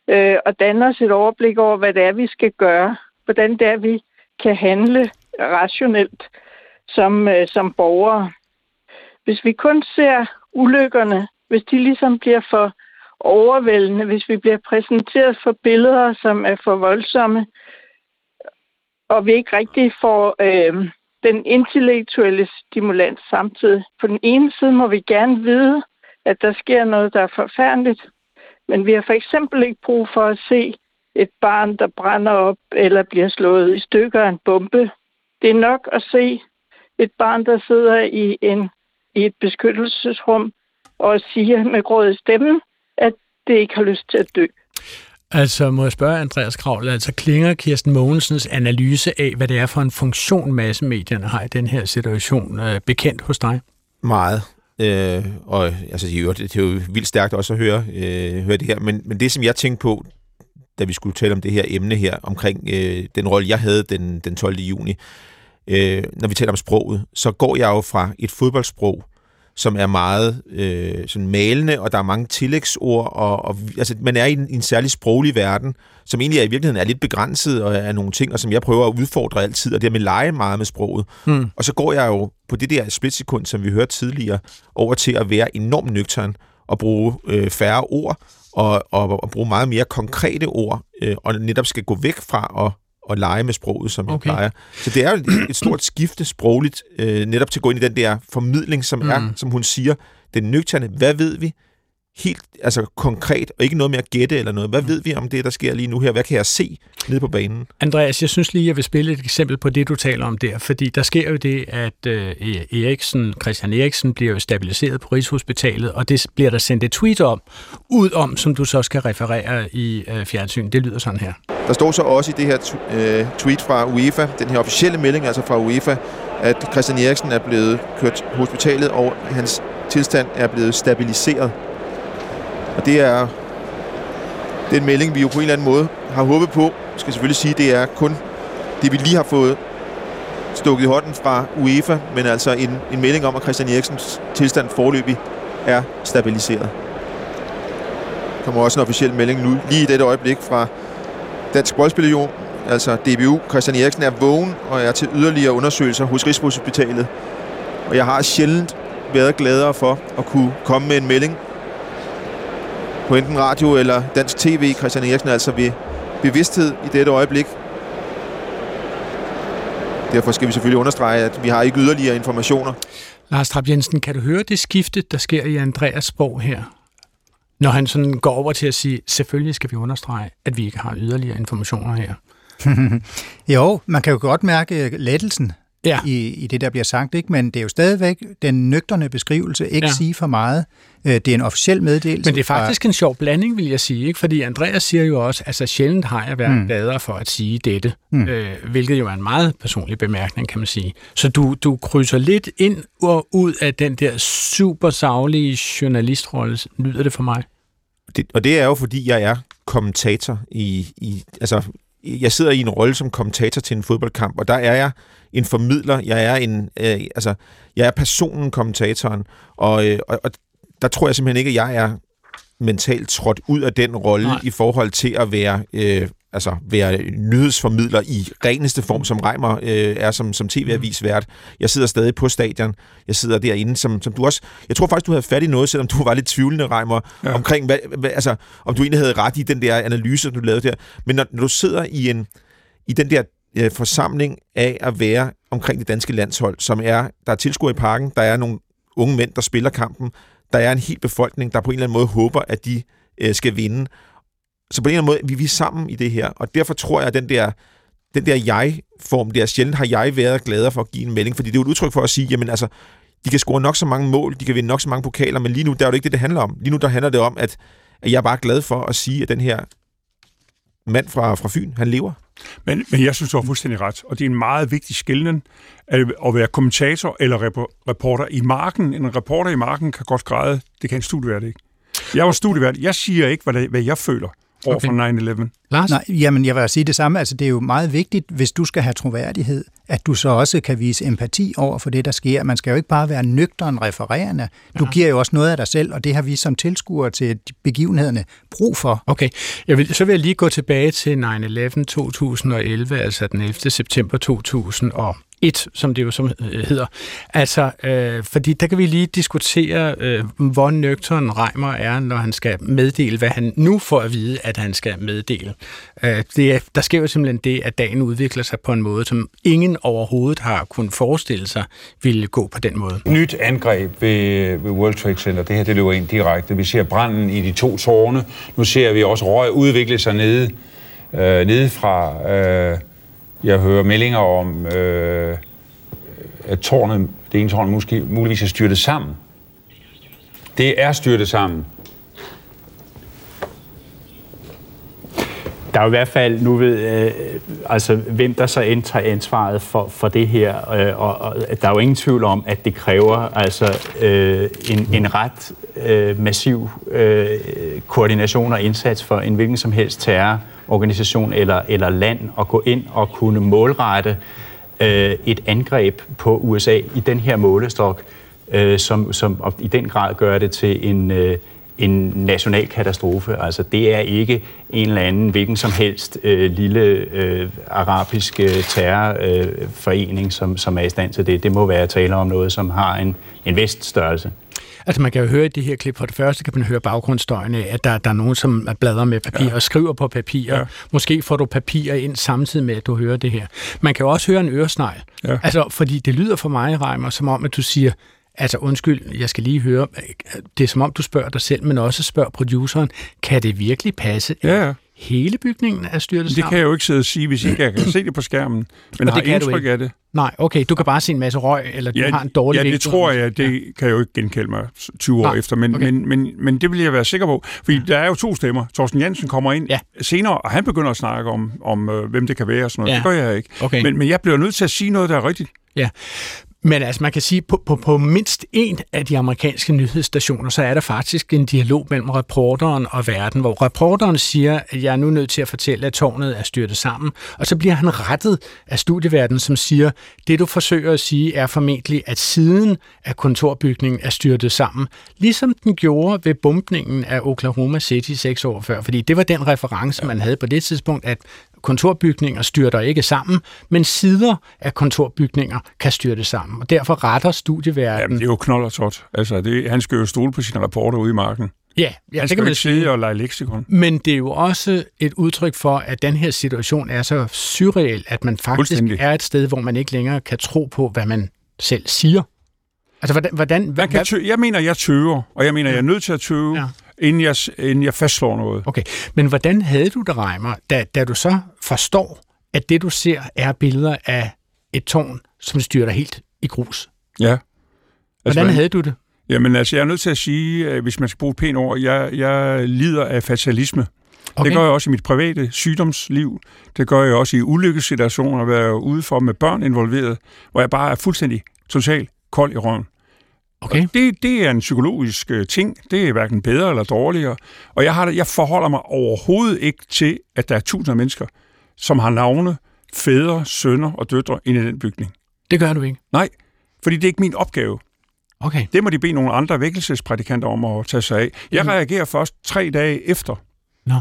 Speaker 9: øh, at danne os et overblik over, hvad det er, vi skal gøre. Hvordan det er, vi kan handle rationelt som, øh, som borgere. Hvis vi kun ser ulykkerne, hvis de ligesom bliver for overvældende, hvis vi bliver præsenteret for billeder, som er for voldsomme, og vi ikke rigtig får øh, den intellektuelle stimulans samtidig. På den ene side må vi gerne vide, at der sker noget, der er forfærdeligt, men vi har for eksempel ikke brug for at se et barn, der brænder op eller bliver slået i stykker af en bombe. Det er nok at se et barn, der sidder i, en, i et beskyttelsesrum og siger med gråd i stemmen, at det ikke har lyst til at dø.
Speaker 4: Altså, må jeg spørge Andreas Kravl, altså klinger Kirsten Mogensens analyse af, hvad det er for en funktion massemedierne har i den her situation, øh, bekendt hos dig?
Speaker 3: Meget. Øh, og altså, det er jo vildt stærkt også at høre, øh, høre det her. Men, men det, som jeg tænkte på, da vi skulle tale om det her emne her, omkring øh, den rolle, jeg havde den, den 12. juni, øh, når vi taler om sproget, så går jeg jo fra et fodboldsprog, som er meget øh, sådan malende, og der er mange tillægsord, og, og altså, man er i en, i en særlig sproglig verden, som egentlig er, i virkeligheden er lidt begrænset og er nogle ting, og som jeg prøver at udfordre altid, og det er med lege meget med sproget. Hmm. Og så går jeg jo på det der splitsekund, som vi hørte tidligere, over til at være enormt nøgtern og bruge øh, færre ord, og, og, og bruge meget mere konkrete ord, øh, og netop skal gå væk fra at at lege med sproget, som okay. jeg plejer. Så det er jo et, stort skifte sprogligt, øh, netop til at gå ind i den der formidling, som mm. er, som hun siger, den nøgterne, hvad ved vi? Helt altså, konkret, og ikke noget med at gætte eller noget. Hvad ved vi om det, der sker lige nu her? Hvad kan jeg se nede på banen?
Speaker 4: Andreas, jeg synes lige, jeg vil spille et eksempel på det, du taler om der, fordi der sker jo det, at øh, Eriksen, Christian Eriksen bliver jo stabiliseret på Rigshospitalet, og det bliver der sendt et tweet om, ud om, som du så skal referere i øh, fjernsyn. Det lyder sådan her.
Speaker 3: Der står så også i det her øh, tweet fra UEFA, den her officielle melding altså fra UEFA, at Christian Eriksen er blevet kørt på hospitalet, og hans tilstand er blevet stabiliseret. Og det er, det er en melding, vi jo på en eller anden måde har håbet på. Jeg skal selvfølgelig sige, det er kun det, vi lige har fået stukket i hånden fra UEFA, men altså en, en melding om, at Christian Eriksens tilstand forløbig er stabiliseret. Der kommer også en officiel melding nu, lige i dette øjeblik fra Dansk Boldspillion, altså DBU. Christian Eriksen er vågen og er til yderligere undersøgelser hos Rigshospitalet. Og jeg har sjældent været gladere for at kunne komme med en melding på enten radio eller dansk tv. Christian Eriksen altså ved bevidsthed i dette øjeblik. Derfor skal vi selvfølgelig understrege, at vi har ikke yderligere informationer.
Speaker 4: Lars Trapp Jensen, kan du høre det skifte, der sker i Andreas sprog her? Når han sådan går over til at sige, selvfølgelig skal vi understrege, at vi ikke har yderligere informationer her.
Speaker 1: jo, man kan jo godt mærke lettelsen ja. i, i det, der bliver sagt, ikke? men det er jo stadigvæk den nøgterne beskrivelse, ikke ja. sige for meget. Øh, det er en officiel meddelelse.
Speaker 4: Men det er faktisk fra... en sjov blanding, vil jeg sige, ikke? fordi Andreas siger jo også, altså sjældent har jeg været mm. bedre for at sige dette, mm. øh, hvilket jo er en meget personlig bemærkning, kan man sige. Så du, du krydser lidt ind og ud af den der super savlige journalistrolle, lyder det for mig.
Speaker 3: Det, og det er jo, fordi jeg er kommentator i, i altså jeg sidder i en rolle som kommentator til en fodboldkamp, og der er jeg en formidler, jeg er en, øh, altså, jeg er personen, kommentatoren, og, øh, og, og der tror jeg simpelthen ikke, at jeg er mentalt trådt ud af den rolle i forhold til at være øh, altså være nyhedsformidler i reneste form, som Reimer øh, er som, som tv-avisvært. Jeg sidder stadig på stadion. Jeg sidder derinde, som, som du også... Jeg tror faktisk, du havde fat i noget, selvom du var lidt tvivlende, Reimer, ja. omkring, hvad, hvad, altså, om du egentlig havde ret i den der analyse, du lavede der. Men når, når du sidder i, en, i den der øh, forsamling af at være omkring det danske landshold, som er... Der er tilskuere i parken, der er nogle unge mænd, der spiller kampen, der er en hel befolkning, der på en eller anden måde håber, at de øh, skal vinde. Så på en eller anden måde, vi, vi er sammen i det her, og derfor tror jeg, at den der, den der jeg-form, der sjældent har jeg været gladere for at give en melding, fordi det er jo et udtryk for at sige, jamen altså, de kan score nok så mange mål, de kan vinde nok så mange pokaler, men lige nu, der er jo ikke det, det handler om. Lige nu, der handler det om, at, at jeg er bare glad for at sige, at den her mand fra, fra Fyn, han lever.
Speaker 6: Men, men jeg synes, du har fuldstændig ret, og det er en meget vigtig skillen at, at være kommentator eller reporter i marken. En reporter i marken kan godt græde, det kan en studievært ikke. Jeg var studievært, jeg siger ikke, hvad, det, hvad jeg føler over okay. for 9-11.
Speaker 4: Lars?
Speaker 1: Nej, jamen jeg vil sige det samme. Altså det er jo meget vigtigt, hvis du skal have troværdighed, at du så også kan vise empati over for det, der sker. Man skal jo ikke bare være nøgteren refererende. Du ja. giver jo også noget af dig selv, og det har vi som tilskuere til begivenhederne brug for.
Speaker 4: Okay, jeg vil, så vil jeg lige gå tilbage til 9-11 2011, altså den 11. september 2000 og et, som det jo som øh, hedder. Altså, øh, fordi der kan vi lige diskutere, øh, hvor nøgteren Reimer er, når han skal meddele, hvad han nu får at vide, at han skal meddele. Øh, det er, der sker jo simpelthen det, at dagen udvikler sig på en måde, som ingen overhovedet har kunnet forestille sig ville gå på den måde.
Speaker 7: Nyt angreb ved, ved World Trade Center. Det her det løber ind direkte. Vi ser branden i de to tårne. Nu ser vi også røg udvikle sig nede, øh, nede fra... Øh, jeg hører meldinger om, øh, at tårnet, det ene tårn måske, muligvis er styrtet sammen. Det er styrtet sammen.
Speaker 10: Der er jo i hvert fald, nu ved, øh, altså, hvem der så indtager ansvaret for, for det her, øh, og, og der er jo ingen tvivl om, at det kræver altså øh, en, en ret øh, massiv øh, koordination og indsats for en hvilken som helst terrororganisation eller, eller land at gå ind og kunne målrette øh, et angreb på USA i den her målestok, øh, som, som i den grad gør det til en, øh, en national katastrofe. Altså det er ikke en eller anden hvilken som helst øh, lille øh, arabisk øh, terrorforening, øh, som, som er i stand til det. Det må være at tale om noget, som har en, en veststørrelse.
Speaker 4: Altså man kan jo høre i det her klip, for det første kan man høre baggrundsstøjen af, at der, der er nogen, som bladrer med papir ja. og skriver på papir. Ja. Måske får du papir ind samtidig med, at du hører det her. Man kan jo også høre en øresnegl. Ja. Altså, fordi det lyder for mig, Reimer, som om, at du siger, Altså undskyld, jeg skal lige høre, det er som om du spørger dig selv, men også spørger produceren, kan det virkelig passe?
Speaker 6: Ja, ja
Speaker 4: hele bygningen er styrtet
Speaker 6: sammen? Det kan jeg jo ikke sidde og sige, hvis ikke jeg kan se det på skærmen, men og har det indtryk af det.
Speaker 4: Nej, okay, du kan bare se en masse røg, eller du
Speaker 6: ja,
Speaker 4: har en dårlig
Speaker 6: Ja, det tror jeg, det ja. kan jeg jo ikke genkalde mig 20 år Nej, efter, men, okay. men, men, men det vil jeg være sikker på, fordi ja. der er jo to stemmer. Thorsten Jensen kommer ind ja. senere, og han begynder at snakke om, om øh, hvem det kan være og sådan noget. Ja. Det gør jeg ikke. Okay. Men, men jeg bliver nødt til at sige noget, der er rigtigt.
Speaker 4: Ja, men altså, man kan sige, på, på, på mindst en af de amerikanske nyhedsstationer, så er der faktisk en dialog mellem reporteren og verden, hvor reporteren siger, at jeg er nu nødt til at fortælle, at tårnet er styrtet sammen, og så bliver han rettet af studieverdenen, som siger, det du forsøger at sige er formentlig, at siden af kontorbygningen er styrtet sammen, ligesom den gjorde ved bumpningen af Oklahoma City seks år før, fordi det var den reference, man havde på det tidspunkt, at kontorbygninger styrter ikke sammen, men sider af kontorbygninger kan styrte sammen. Og derfor retter studieverdenen...
Speaker 6: Jamen, det er jo knold og tot. Altså, det, han skal jo stole på sine rapporter ude i marken.
Speaker 4: Ja, ja
Speaker 6: det kan man sige. og lege leksikon.
Speaker 4: Men det er jo også et udtryk for, at den her situation er så surreal, at man faktisk er et sted, hvor man ikke længere kan tro på, hvad man selv siger. Altså, hvordan... hvordan
Speaker 6: hvad, kan tø- jeg mener, jeg tøver, og jeg mener, jeg er nødt til at tøve. Ja inden jeg, inden jeg fastslår noget.
Speaker 4: Okay, men hvordan havde du det, Reimer, da, da du så forstår, at det, du ser, er billeder af et tårn, som styrter helt i grus?
Speaker 6: Ja. Altså,
Speaker 4: hvordan man, havde du det?
Speaker 6: Jamen altså, jeg er nødt til at sige, hvis man skal bruge et pænt ord, jeg, jeg lider af fatalisme. Okay. Det gør jeg også i mit private sygdomsliv. Det gør jeg også i ulykkessituationer, hvor jeg er ude for med børn involveret, hvor jeg bare er fuldstændig totalt kold i røven. Okay. det, det er en psykologisk øh, ting. Det er hverken bedre eller dårligere. Og jeg, har, jeg forholder mig overhovedet ikke til, at der er tusinder af mennesker, som har navne, fædre, sønner og døtre inde i den bygning.
Speaker 4: Det gør du ikke?
Speaker 6: Nej, fordi det er ikke min opgave.
Speaker 4: Okay.
Speaker 6: Det må de bede nogle andre vækkelsesprædikanter om at tage sig af. Jeg mm. reagerer først tre dage efter.
Speaker 4: Nå.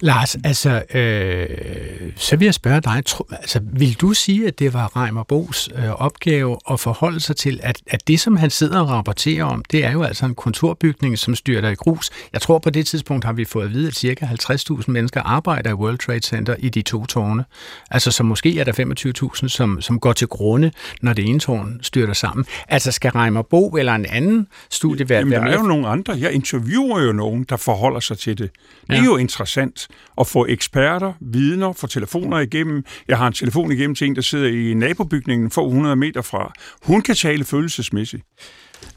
Speaker 4: Lars, altså, øh, så vil jeg spørge dig, tro, altså, vil du sige, at det var Reimer Bos øh, opgave at forholde sig til, at, at det, som han sidder og rapporterer om, det er jo altså en kontorbygning, som styrter i grus. Jeg tror, på det tidspunkt har vi fået at vide, at ca. 50.000 mennesker arbejder i World Trade Center i de to tårne. Altså, så måske er der 25.000, som, som går til grunde, når det ene tårn styrter sammen. Altså, skal Reimer Bo eller en anden studievært
Speaker 6: Jamen, der er jo nogle andre. Jeg interviewer jo nogen, der forholder sig til det. Det er ja. jo interessant interessant at få eksperter, vidner, få telefoner igennem. Jeg har en telefon igennem til en, der sidder i nabobygningen få 100 meter fra. Hun kan tale følelsesmæssigt.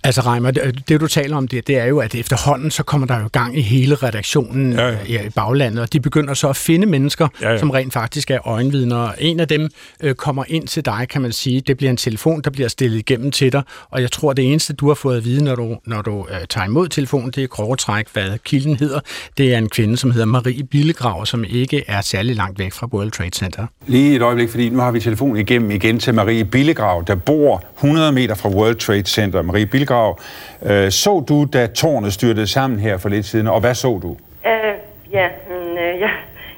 Speaker 4: Altså Reimer, det, du taler om det, det er jo, at efterhånden så kommer der jo gang i hele redaktionen ja, ja. i baglandet, og de begynder så at finde mennesker, ja, ja. som rent faktisk er øjenvidner. En af dem øh, kommer ind til dig, kan man sige. Det bliver en telefon, der bliver stillet igennem til dig, og jeg tror, det eneste, du har fået at vide, når du, når du øh, tager imod telefonen, det er grove træk, hvad kilden hedder. Det er en kvinde, som hedder Marie Billegrav, som ikke er særlig langt væk fra World Trade Center.
Speaker 7: Lige et øjeblik, fordi nu har vi telefonen igennem igen til Marie Billegrav, der bor 100 meter fra World Trade Center. Marie Billegrav, øh, så du, da tårnet styrtede sammen her for lidt siden, og hvad så du?
Speaker 11: Øh, ja, men, øh, ja,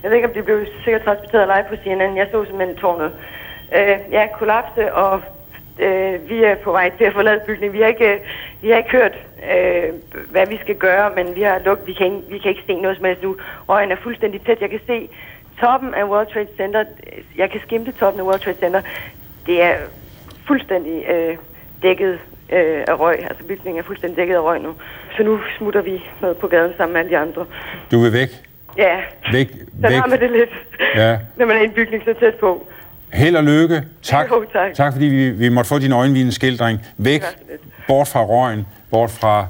Speaker 11: jeg ved ikke, om det blev sikkert transporteret live på CNN. Jeg så simpelthen tårnet. Øh, ja, kollapse, og øh, vi er på vej til at forlade bygningen. Vi har ikke, vi har ikke hørt, øh, hvad vi skal gøre, men vi har lukket. Vi kan, ikke, vi kan ikke se noget som helst nu. Røgen er fuldstændig tæt. Jeg kan se toppen af World Trade Center. Jeg kan skimte toppen af World Trade Center. Det er fuldstændig øh, dækket øh, af røg. Altså bygningen er fuldstændig dækket af røg nu. Så nu smutter vi ned på gaden sammen med alle de andre.
Speaker 7: Du vil væk?
Speaker 11: Ja.
Speaker 7: Væk?
Speaker 11: Så
Speaker 7: væk.
Speaker 11: har man det lidt, ja. når man er i en bygning så tæt på.
Speaker 7: Held og lykke. Tak,
Speaker 11: jo, tak.
Speaker 7: tak fordi vi, vi måtte få din øjenvidensskildring. Væk, bort fra røgen, bort fra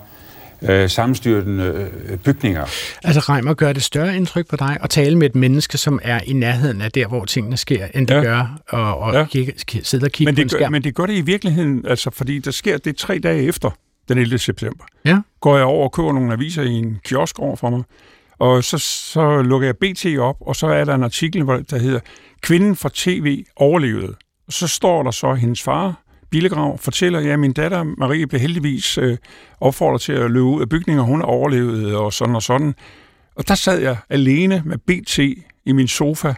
Speaker 7: øh, sammenstyrtende øh, bygninger.
Speaker 4: Altså Reimer, gør det større indtryk på dig at tale med et menneske, som er i nærheden af der, hvor tingene sker, end det ja. gør og, og ja. kigge, sidde og kigge
Speaker 6: men det
Speaker 4: på en skærm?
Speaker 6: Gør, men det gør det i virkeligheden, altså, fordi der sker det tre dage efter den 11. september.
Speaker 4: Ja.
Speaker 6: Går jeg over og køber nogle aviser i en kiosk over for mig, og så, så lukker jeg BT op, og så er der en artikel, der hedder Kvinden fra TV overlevede. Og så står der så hendes far, Billegrav fortæller, at min datter Marie blev heldigvis øh, opfordret til at løbe ud af bygninger, hun overlevede og sådan og sådan. Og der sad jeg alene med BT i min sofa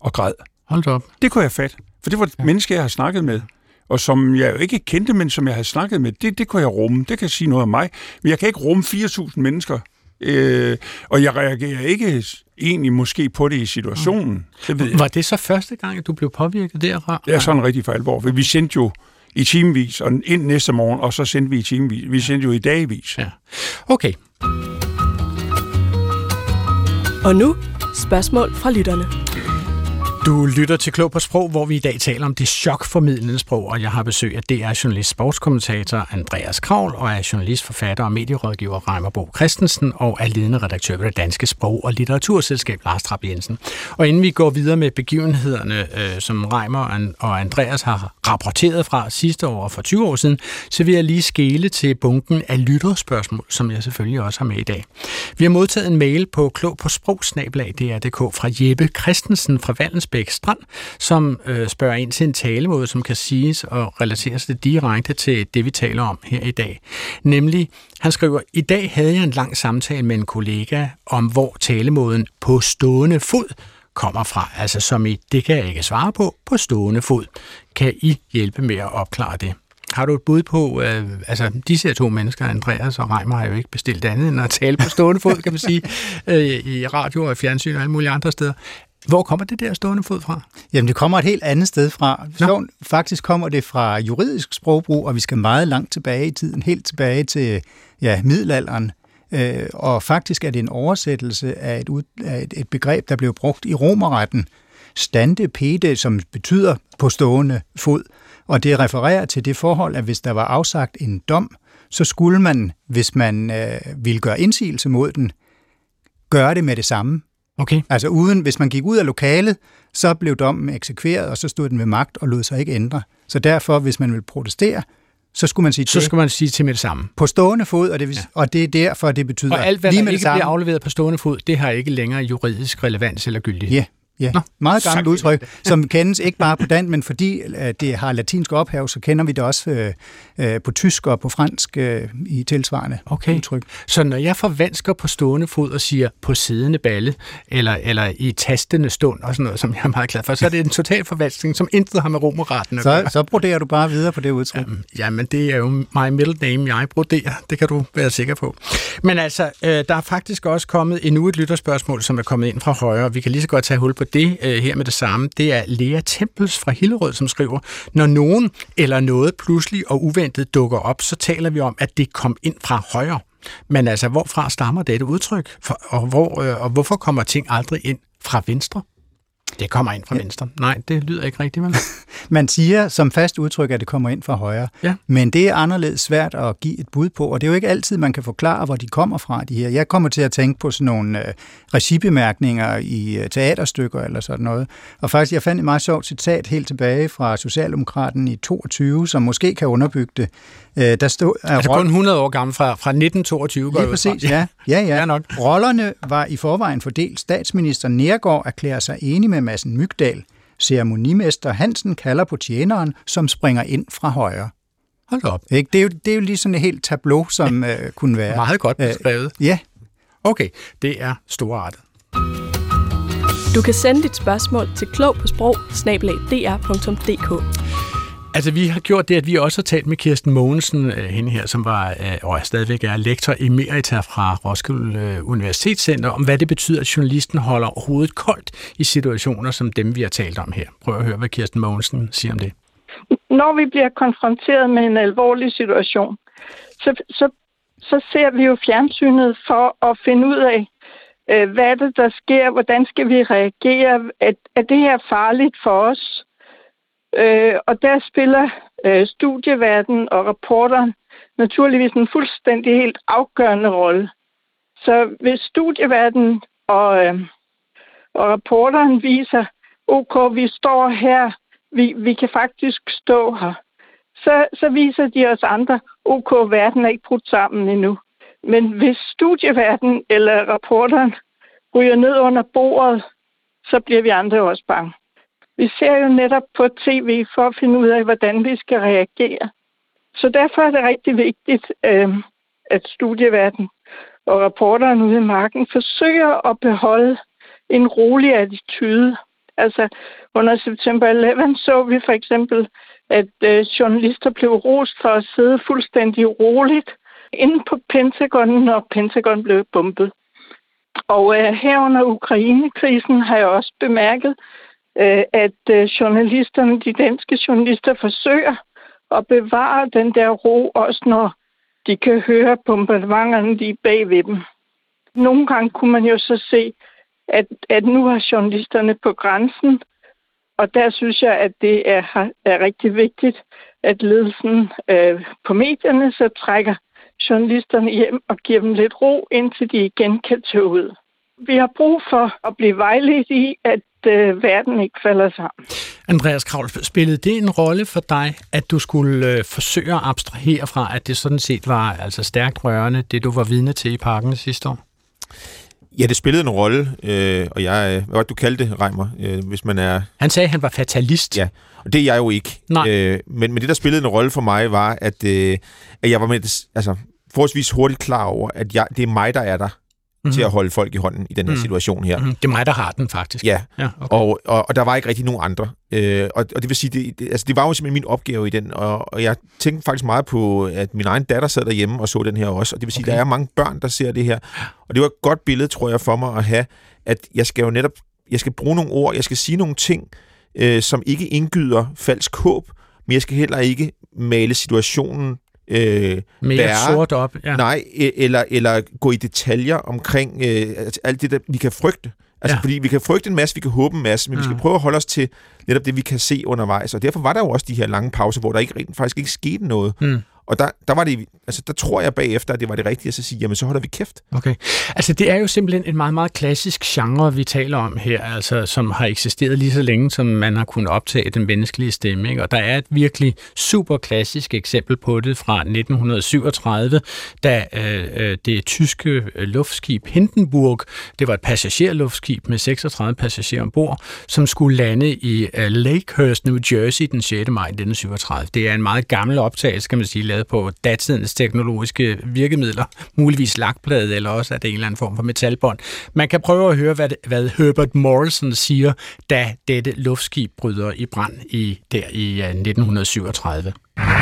Speaker 6: og græd.
Speaker 4: Hold op.
Speaker 6: Det kunne jeg fat, for det var et ja. menneske, jeg har snakket med. Og som jeg jo ikke kendte, men som jeg havde snakket med, det, det kunne jeg rumme. Det kan sige noget om mig. Men jeg kan ikke rumme 4.000 mennesker. Øh, og jeg reagerer ikke egentlig måske på det i situationen. Mm.
Speaker 4: Det ved jeg. Var det så første gang, at du blev påvirket derfra?
Speaker 6: Ja, sådan rigtig for alvor. Vi sendte jo i timevis, og ind næste morgen, og så sendte vi i timevis. Vi sendte jo i dagvis.
Speaker 4: Ja. Okay.
Speaker 12: Og nu spørgsmål fra lytterne.
Speaker 4: Du lytter til Klog på Sprog, hvor vi i dag taler om det chokformidlende sprog, og jeg har besøg af DR-journalist, sportskommentator Andreas Kravl, og er journalist, forfatter og medierådgiver Reimer Bo Christensen, og er ledende redaktør ved det Danske Sprog- og Litteraturselskab Lars Trapp Jensen. Og inden vi går videre med begivenhederne, øh, som Reimer og Andreas har rapporteret fra sidste år og for 20 år siden, så vil jeg lige skele til bunken af lytterspørgsmål, som jeg selvfølgelig også har med i dag. Vi har modtaget en mail på klog på sprogsnablag.dr.dk fra Jeppe Christensen fra Valens Bæk Strand, som øh, spørger ind til en talemåde, som kan siges og relateres det direkte til det, vi taler om her i dag. Nemlig, han skriver, i dag havde jeg en lang samtale med en kollega om, hvor talemåden på stående fod kommer fra. Altså som i, det kan jeg ikke svare på, på stående fod. Kan I hjælpe med at opklare det? Har du et bud på, øh, altså disse her to mennesker, Andreas og Reimer, har jo ikke bestilt andet end at tale på stående fod, kan man sige, øh, i radio og fjernsyn og alle mulige andre steder. Hvor kommer det der stående fod fra?
Speaker 1: Jamen, det kommer et helt andet sted fra. Så, faktisk kommer det fra juridisk sprogbrug, og vi skal meget langt tilbage i tiden, helt tilbage til ja, middelalderen. Øh, og faktisk er det en oversættelse af et, af et, et begreb, der blev brugt i romerretten. Stande pede, som betyder på stående fod. Og det refererer til det forhold, at hvis der var afsagt en dom, så skulle man, hvis man øh, ville gøre indsigelse mod den, gøre det med det samme.
Speaker 4: Okay.
Speaker 1: Altså uden, hvis man gik ud af lokalet, så blev dommen eksekveret, og så stod den ved magt og lod sig ikke ændre. Så derfor, hvis man vil protestere, så skulle man sige
Speaker 4: Så skulle man sige til med det samme.
Speaker 1: På stående fod, og det, vil, ja. og det er derfor, det betyder...
Speaker 4: Og alt, hvad lige der ikke bliver afleveret på stående fod, det har ikke længere juridisk relevans eller gyldighed.
Speaker 1: Ja, Ja, Nå, meget gammelt udtryk, som kendes ikke bare på dansk, men fordi det har latinsk ophav, så kender vi det også øh, øh, på tysk og på fransk øh, i tilsvarende
Speaker 4: okay.
Speaker 1: udtryk.
Speaker 4: Så når jeg forvansker på stående fod og siger på siddende balle, eller, eller i tastende stund og sådan noget, som jeg er meget glad for, så er det en total forvanskning, som intet har med romerretten
Speaker 1: at gøre. Så, så broderer du bare videre på det udtryk.
Speaker 4: Jamen, jamen, det er jo my middle name, jeg broderer. Det kan du være sikker på. Men altså, øh, der er faktisk også kommet endnu et lytterspørgsmål, som er kommet ind fra højre. Vi kan lige så godt tage hul på det øh, her med det samme. Det er Lea Tempels fra Hillerød, som skriver, når nogen eller noget pludselig og uventet dukker op, så taler vi om, at det kom ind fra højre. Men altså, hvorfra stammer dette udtryk? For, og, hvor, øh, og hvorfor kommer ting aldrig ind fra venstre? Det kommer ind fra ja. venstre. Nej, det lyder ikke rigtigt, men...
Speaker 1: Man siger som fast udtryk, at det kommer ind fra højre.
Speaker 4: Ja.
Speaker 1: Men det er anderledes svært at give et bud på, og det er jo ikke altid, man kan forklare, hvor de kommer fra, de her. Jeg kommer til at tænke på sådan nogle uh, regibemærkninger i uh, teaterstykker eller sådan noget. Og faktisk, jeg fandt et meget sjovt citat helt tilbage fra Socialdemokraten i 22, som måske kan underbygge det.
Speaker 4: Uh, der stod, uh, altså kun 100 år gammel fra, fra 1922
Speaker 1: går Lige præcis, ja. Ja, ja. ja nok. Rollerne var i forvejen fordelt. Statsminister Nergård erklærer sig enig med Madsen Mygdal. Ceremonimester Hansen kalder på tjeneren, som springer ind fra højre.
Speaker 4: Hold op.
Speaker 1: Ikke? Det, er jo, det er jo lige sådan et helt tableau, som uh, kunne være...
Speaker 4: Meget godt beskrevet.
Speaker 1: Uh, ja.
Speaker 4: Okay, det er storartet.
Speaker 12: Du kan sende dit spørgsmål til klog på sprog
Speaker 4: Altså, vi har gjort det, at vi også har talt med Kirsten Mogensen, øh, hende her, som var øh, og er stadigvæk er lektor emerita fra Roskilde øh, Universitetscenter, om hvad det betyder, at journalisten holder hovedet koldt i situationer som dem, vi har talt om her. Prøv at høre, hvad Kirsten Mogensen siger om det.
Speaker 9: Når vi bliver konfronteret med en alvorlig situation, så, så, så ser vi jo fjernsynet for at finde ud af, hvad er det, der sker, hvordan skal vi reagere, er, er det her farligt for os? Øh, og der spiller øh, studieverden og rapporteren naturligvis en fuldstændig helt afgørende rolle. Så hvis studieverden og, øh, og rapporteren viser, ok, vi står her, vi, vi kan faktisk stå her, så, så viser de os andre, ok, verden er ikke brudt sammen endnu. Men hvis studieverden eller rapporteren ryger ned under bordet, så bliver vi andre også bange. Vi ser jo netop på tv for at finde ud af, hvordan vi skal reagere. Så derfor er det rigtig vigtigt, øh, at studieverden og rapporterne ude i marken forsøger at beholde en rolig attitude. Altså under september 11 så vi for eksempel, at øh, journalister blev rost for at sidde fuldstændig roligt inde på Pentagon, når Pentagon blev bombet. Og øh, her under Ukrainekrisen har jeg også bemærket, øh, at øh, journalisterne, de danske journalister, forsøger at bevare den der ro, også når de kan høre bombardementerne lige bagved dem. Nogle gange kunne man jo så se, at, at nu er journalisterne på grænsen, og der synes jeg, at det er, er rigtig vigtigt, at ledelsen øh, på medierne så trækker journalisterne hjem og giver dem lidt ro, indtil de igen kan tage ud. Vi har brug for at blive vejledt i, at øh, verden ikke falder sammen.
Speaker 4: Andreas Kravl, spillede det en rolle for dig, at du skulle øh, forsøge at abstrahere fra, at det sådan set var altså stærkt rørende, det du var vidne til i parken sidste år?
Speaker 3: Ja, det spillede en rolle, øh, og jeg, øh, hvad var det, du kaldte det, Reimer, øh, hvis man er...
Speaker 4: Han sagde, at han var fatalist.
Speaker 3: Ja, og det er jeg jo ikke.
Speaker 4: Nej.
Speaker 3: Øh, men, men det, der spillede en rolle for mig, var, at, øh, at jeg var med, altså, forholdsvis hurtigt klar over, at jeg, det er mig, der er der mm-hmm. til at holde folk i hånden i den her mm. situation her. Mm-hmm.
Speaker 4: Det er mig, der har den faktisk.
Speaker 3: Ja, ja okay. og, og, og der var ikke rigtig nogen andre. Øh, og, og det vil sige, det, det, altså, det var jo simpelthen min opgave i den, og, og jeg tænkte faktisk meget på, at min egen datter sad derhjemme og så den her også, og det vil sige, okay. der er mange børn, der ser det her. Og det var et godt billede, tror jeg, for mig at have, at jeg skal jo netop, jeg skal bruge nogle ord, jeg skal sige nogle ting, øh, som ikke indgyder falsk håb, men jeg skal heller ikke male situationen
Speaker 4: øh, Mere bære, sort op, ja.
Speaker 3: Nej, e- eller, eller gå i detaljer omkring øh, alt det, der vi kan frygte. Altså, ja. fordi vi kan frygte en masse, vi kan håbe en masse, men ja. vi skal prøve at holde os til netop det, vi kan se undervejs. Og derfor var der jo også de her lange pauser, hvor der ikke faktisk ikke skete noget. Mm. Og der, der var det, altså der tror jeg bagefter, at det var det rigtige at så sige, jamen så holder vi kæft.
Speaker 4: Okay. Altså det er jo simpelthen en meget, meget klassisk genre, vi taler om her, altså som har eksisteret lige så længe, som man har kunnet optage den menneskelige stemme. Ikke? Og der er et virkelig super klassisk eksempel på det fra 1937, da øh, øh, det tyske øh, luftskib Hindenburg, det var et passagerluftskib med 36 passagerer ombord, som skulle lande i øh, Lakehurst, New Jersey den 6. maj 1937. Det er en meget gammel optagelse, kan man sige, lavet på datidens teknologiske virkemidler, muligvis lakplade, eller også er det en eller anden form for metalbånd. Man kan prøve at høre, hvad, hvad Herbert Morrison siger, da dette luftskib bryder i brand i, der i øh, 1937.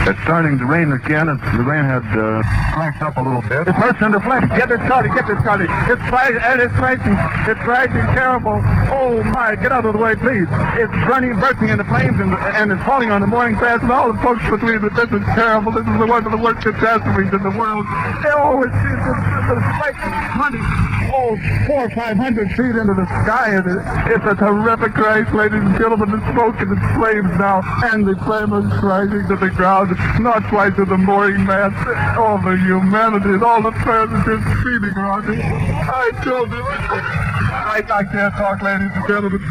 Speaker 13: It's starting to rain again. It's, the rain had uh, cranked up a little bit. It burst into flames. Get this, Charlie. Get this, Charlie. It's flashing, and it's flashing. It's flashing terrible. Oh, my. Get out of the way, please. It's burning, bursting into flames, and, and it's falling on the morning fast, and all the folks between it. This is terrible. This is the one of the worst catastrophes in the world. Oh, it's, it's, it's, it's money. Oh, four or five hundred feet into the sky, and it, it's a terrific crash, ladies and gentlemen. The smoke and the flames now, and the flame is rising to the not quite to the mooring mast. All the humanity and all the are just around me. I told you. I, I can't talk, ladies and gentlemen.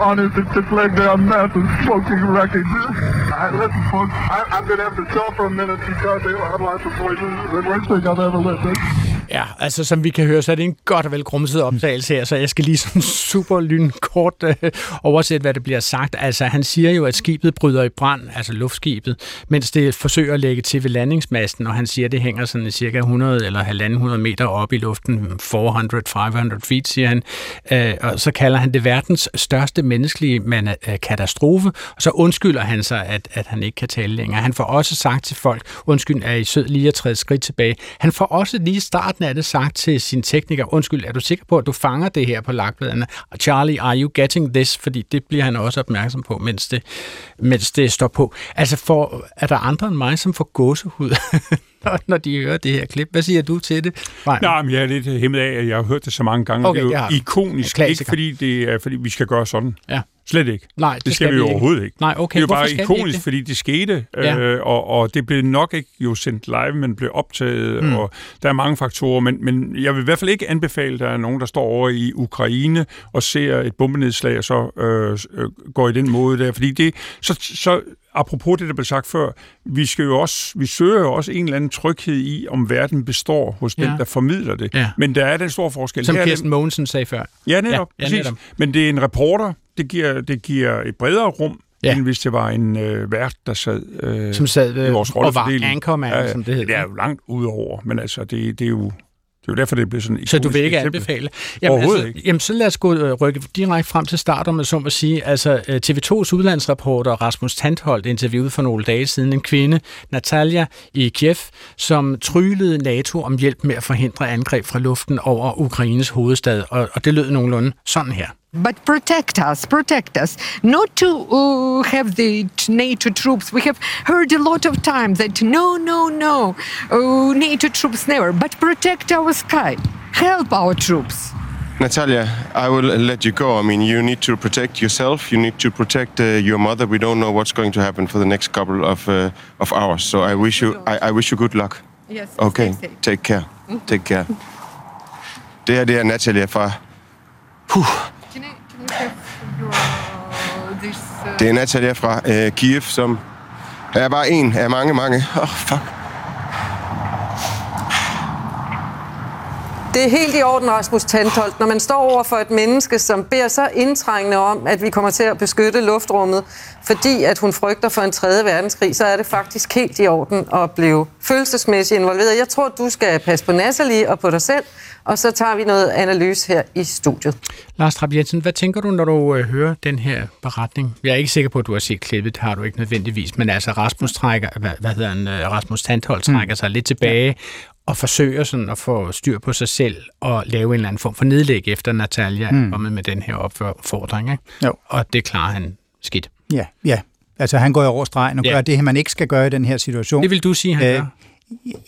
Speaker 13: Honest, it's just like there are massive smoking wreckage. I, listen, folks, I, I'm going to have to stop for a minute because they have lots of voices. The worst thing I've ever lived.
Speaker 4: Ja, altså som vi kan høre, så er det en godt og vel grumset optagelse her, så jeg skal lige sådan super lynkort øh, oversætte, hvad det bliver sagt. Altså han siger jo, at skibet bryder i brand, altså luftskibet, mens det forsøger at lægge til ved landingsmasten, og han siger, at det hænger sådan cirka 100 eller 100 meter op i luften, 400-500 feet, siger han. Øh, og så kalder han det verdens største menneskelige øh, katastrofe, og så undskylder han sig, at, at han ikke kan tale længere. Han får også sagt til folk, undskyld, er I sød lige at træde skridt tilbage. Han får også lige start starten af det sagt til sin tekniker, undskyld, er du sikker på, at du fanger det her på lakbladene? Charlie, are you getting this? Fordi det bliver han også opmærksom på, mens det, mens det står på. Altså, for, er der andre end mig, som får gåsehud, når de hører det her klip? Hvad siger du til det?
Speaker 6: Nej, Nej men jeg er lidt hæmmet af, at jeg har hørt det så mange gange. Okay, det er jo ikonisk, ikke fordi, det er, fordi vi skal gøre sådan.
Speaker 4: Ja.
Speaker 6: Slet ikke.
Speaker 4: Nej, det,
Speaker 6: det skal, skal vi, vi overhovedet ikke.
Speaker 4: Nej, okay.
Speaker 6: Det er jo bare ikonisk, det? fordi det skete, ja. øh, og, og det blev nok ikke jo sendt live, men blev optaget, mm. og der er mange faktorer, men, men jeg vil i hvert fald ikke anbefale, at der er nogen, der står over i Ukraine og ser et bombenedslag, og så øh, øh, går i den måde der, fordi det, så, så apropos det, der blev sagt før, vi, skal jo også, vi søger jo også en eller anden tryghed i, om verden består hos ja. den, der formidler det. Ja. Men der er den store forskel.
Speaker 4: Som Kirsten Mogensen sagde før.
Speaker 6: Ja, netop. Ja, ja, netop. Men det er en reporter, det giver, det giver et bredere rum, ja. end hvis det var en øh, vært, der sad, øh,
Speaker 4: som sad øh, i vores og var anchorman, ja, som det hedder.
Speaker 6: Det er jo langt udover, men altså, det, det er jo det er jo derfor, det bliver sådan
Speaker 4: Så du vil ikke eksempel. anbefale? Jamen,
Speaker 6: altså, ikke.
Speaker 4: Jamen, så lad os gå øh, rykke direkte frem til start, om man så må sige. Altså, øh, TV2's udlandsreporter Rasmus Tantholdt interviewede for nogle dage siden en kvinde, Natalia i Kiev, som trylede NATO om hjælp med at forhindre angreb fra luften over Ukraines hovedstad. Og, og det lød nogenlunde sådan her.
Speaker 14: But protect us, protect us, not to uh, have the NATO troops. We have heard a lot of times that no, no, no, uh, NATO troops never, but protect our sky, help our troops.
Speaker 15: Natalia, I will let you go. I mean, you need to protect yourself. You need to protect uh, your mother. We don't know what's going to happen for the next couple of uh, of hours. So I wish you, I, I wish you good luck.
Speaker 14: Yes.
Speaker 15: Okay. Take care. Take care. Det her, det er Natalia fra... Det er Natalia fra øh, Kiev, som er bare en af mange, mange... Åh, oh, fuck.
Speaker 16: Det er helt i orden, Rasmus Tantholdt. Når man står over for et menneske, som beder så indtrængende om, at vi kommer til at beskytte luftrummet, fordi at hun frygter for en tredje verdenskrig, så er det faktisk helt i orden at blive følelsesmæssigt involveret. Jeg tror, du skal passe på Natalie og på dig selv, og så tager vi noget analyse her i studiet.
Speaker 4: Lars Trapp Jensen, hvad tænker du, når du øh, hører den her beretning? Jeg er ikke sikker på, at du har set klippet, har du ikke nødvendigvis, men altså Rasmus trækker, hvad, hvad hedder han, øh, Rasmus Tanthold mm. trækker mm. sig lidt tilbage ja. og forsøger sådan at få styr på sig selv og lave en eller anden form for nedlæg efter Natalia mm. kommet med den her opfordring. Ikke? Jo. Og det klarer han skidt.
Speaker 1: Ja, ja. Altså han går over stregen og ja. gør det, man ikke skal gøre i den her situation.
Speaker 4: Det vil du sige, han Æh, gør?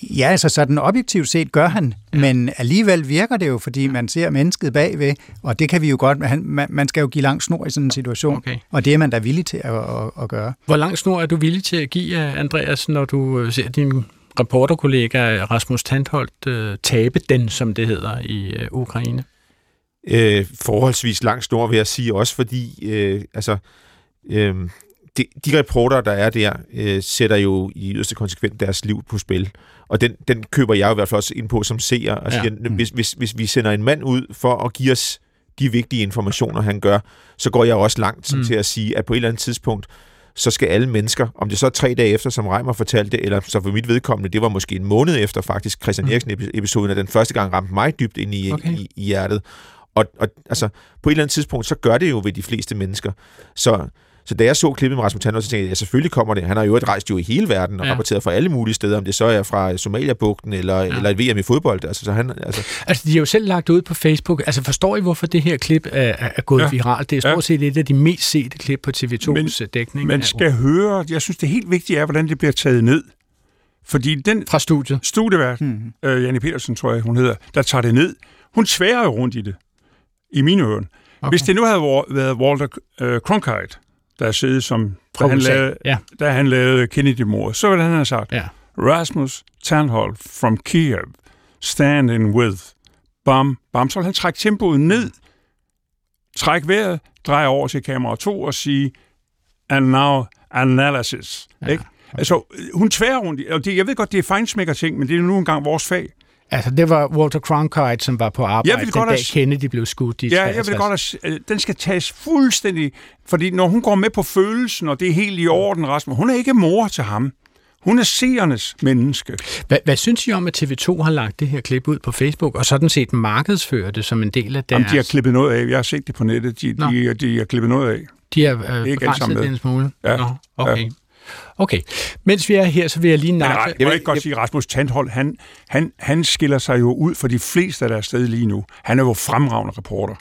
Speaker 1: Ja, altså sådan objektivt set gør han, ja. men alligevel virker det jo, fordi man ser mennesket bagved, og det kan vi jo godt, man, man skal jo give lang snor i sådan en situation, okay. og det er man da villig til at, at, at gøre.
Speaker 4: Hvor lang snor er du villig til at give, Andreas, når du øh, ser din reporterkollega Rasmus Tandholt øh, tabe den, som det hedder, i øh, Ukraine?
Speaker 3: Øh, forholdsvis lang snor, vil jeg sige, også fordi, øh, altså, øh, de, de reporter, der er der, øh, sætter jo i yderste konsekvent deres liv på spil. Og den, den køber jeg i hvert fald også ind på som seer. Og siger, ja. mm. hvis, hvis, hvis vi sender en mand ud for at give os de vigtige informationer, han gør, så går jeg også langt som mm. til at sige, at på et eller andet tidspunkt, så skal alle mennesker, om det så er tre dage efter, som Reimer fortalte, eller så for mit vedkommende, det var måske en måned efter faktisk, Christian mm. Eriksen-episoden, at den første gang ramte mig dybt ind i, okay. i, i hjertet. Og, og altså, på et eller andet tidspunkt, så gør det jo ved de fleste mennesker. Så Så da jeg så klippet med Rasmus Tandholt, så tænkte jeg, ja, selvfølgelig kommer det. Han har jo et rejst jo i hele verden og ja. rapporteret fra alle mulige steder, om det så er fra Somalia-bugten eller, ja. eller et VM i fodbold. Altså, så han, altså...
Speaker 4: altså, de har jo selv lagt ud på Facebook. Altså, forstår I, hvorfor det her klip er, er gået ja. viralt? Det er stort set et af de mest sete klip på TV2's men, dækning.
Speaker 6: Man skal høre, jeg synes, det helt vigtige er, hvordan det bliver taget ned. Fordi den...
Speaker 4: Fra studiet.
Speaker 6: Studievært, mm. øh, Janne Petersen, tror jeg, hun hedder, der tager det ned. Hun sværer jo rundt i det. I mine ører. Okay. Hvis det nu havde været Walter øh, Cronkite, der siddet som, da han, lavede, ja. da han lavede Kennedy-mord, så ville han have sagt, ja. Rasmus Tandholt from Kiev, stand in with, bam, bam, så ville han trække tempoet ned, træk vejret, dreje over til kamera 2 og sige, and now analysis. Ja. Ikke? Altså, hun tværer rundt. Og det, jeg ved godt, det er fejnsmækker ting, men det er nu engang vores fag.
Speaker 4: Altså, det var Walter Cronkite, som var på arbejde, jeg vil godt den dag Kennedy blev skudt i
Speaker 6: Ja, jeg vil godt at, den skal tages fuldstændig, fordi når hun går med på følelsen, og det er helt i orden, Rasmus, hun er ikke mor til ham. Hun er seernes menneske.
Speaker 4: Hvad, hvad synes I om, at TV2 har lagt det her klip ud på Facebook, og sådan set markedsfører det som en del af deres...
Speaker 6: Jamen, de har klippet noget af. Jeg har set det på nettet. De, de, de har klippet noget af.
Speaker 4: De har øh, begrænset det en smule? Ja. Nå, okay. Ja. Okay. Mens vi er her, så vil jeg lige nappe...
Speaker 6: jeg vil ikke godt sige, at Rasmus Tandhold, han, han, han skiller sig jo ud for de fleste, der er sted lige nu. Han er jo fremragende reporter.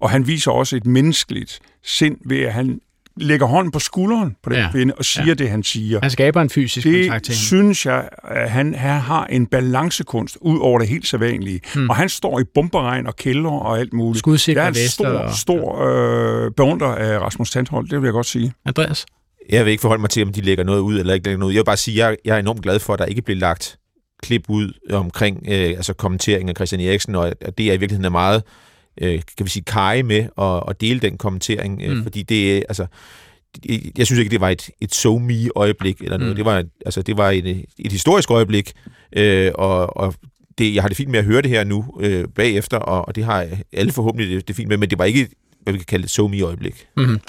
Speaker 6: Og han viser også et menneskeligt sind ved, at han lægger hånden på skulderen på den ja. kvinde og siger ja. det, han siger.
Speaker 4: Han skaber en fysisk
Speaker 6: det
Speaker 4: kontakt til
Speaker 6: hende. synes jeg, at han, han har en balancekunst ud over det helt sædvanlige. Hmm. Og han står i bomberegn og kælder og alt muligt.
Speaker 4: Skudsikre
Speaker 6: Jeg er en stor, og... stor øh, beundrer af Rasmus Tandhold, det vil jeg godt sige.
Speaker 4: Andreas?
Speaker 3: Jeg vil ikke forholde mig til, om de lægger noget ud eller ikke lægger noget ud. Jeg vil bare sige, at jeg, jeg er enormt glad for, at der ikke bliver lagt klip ud omkring øh, altså kommenteringen af Christian Eriksen, og at det er i virkeligheden er meget, øh, kan vi sige, kaj med at, at dele den kommentering, øh, mm. fordi det altså jeg synes ikke, det var et, et so me øjeblik eller noget. Mm. Det var, altså, det var et, et historisk øjeblik, øh, og, og det, jeg har det fint med at høre det her nu øh, bagefter, og, og det har alle forhåbentlig det, det fint med, men det var ikke hvad vi kan kalde et so me øjeblik
Speaker 4: mm-hmm.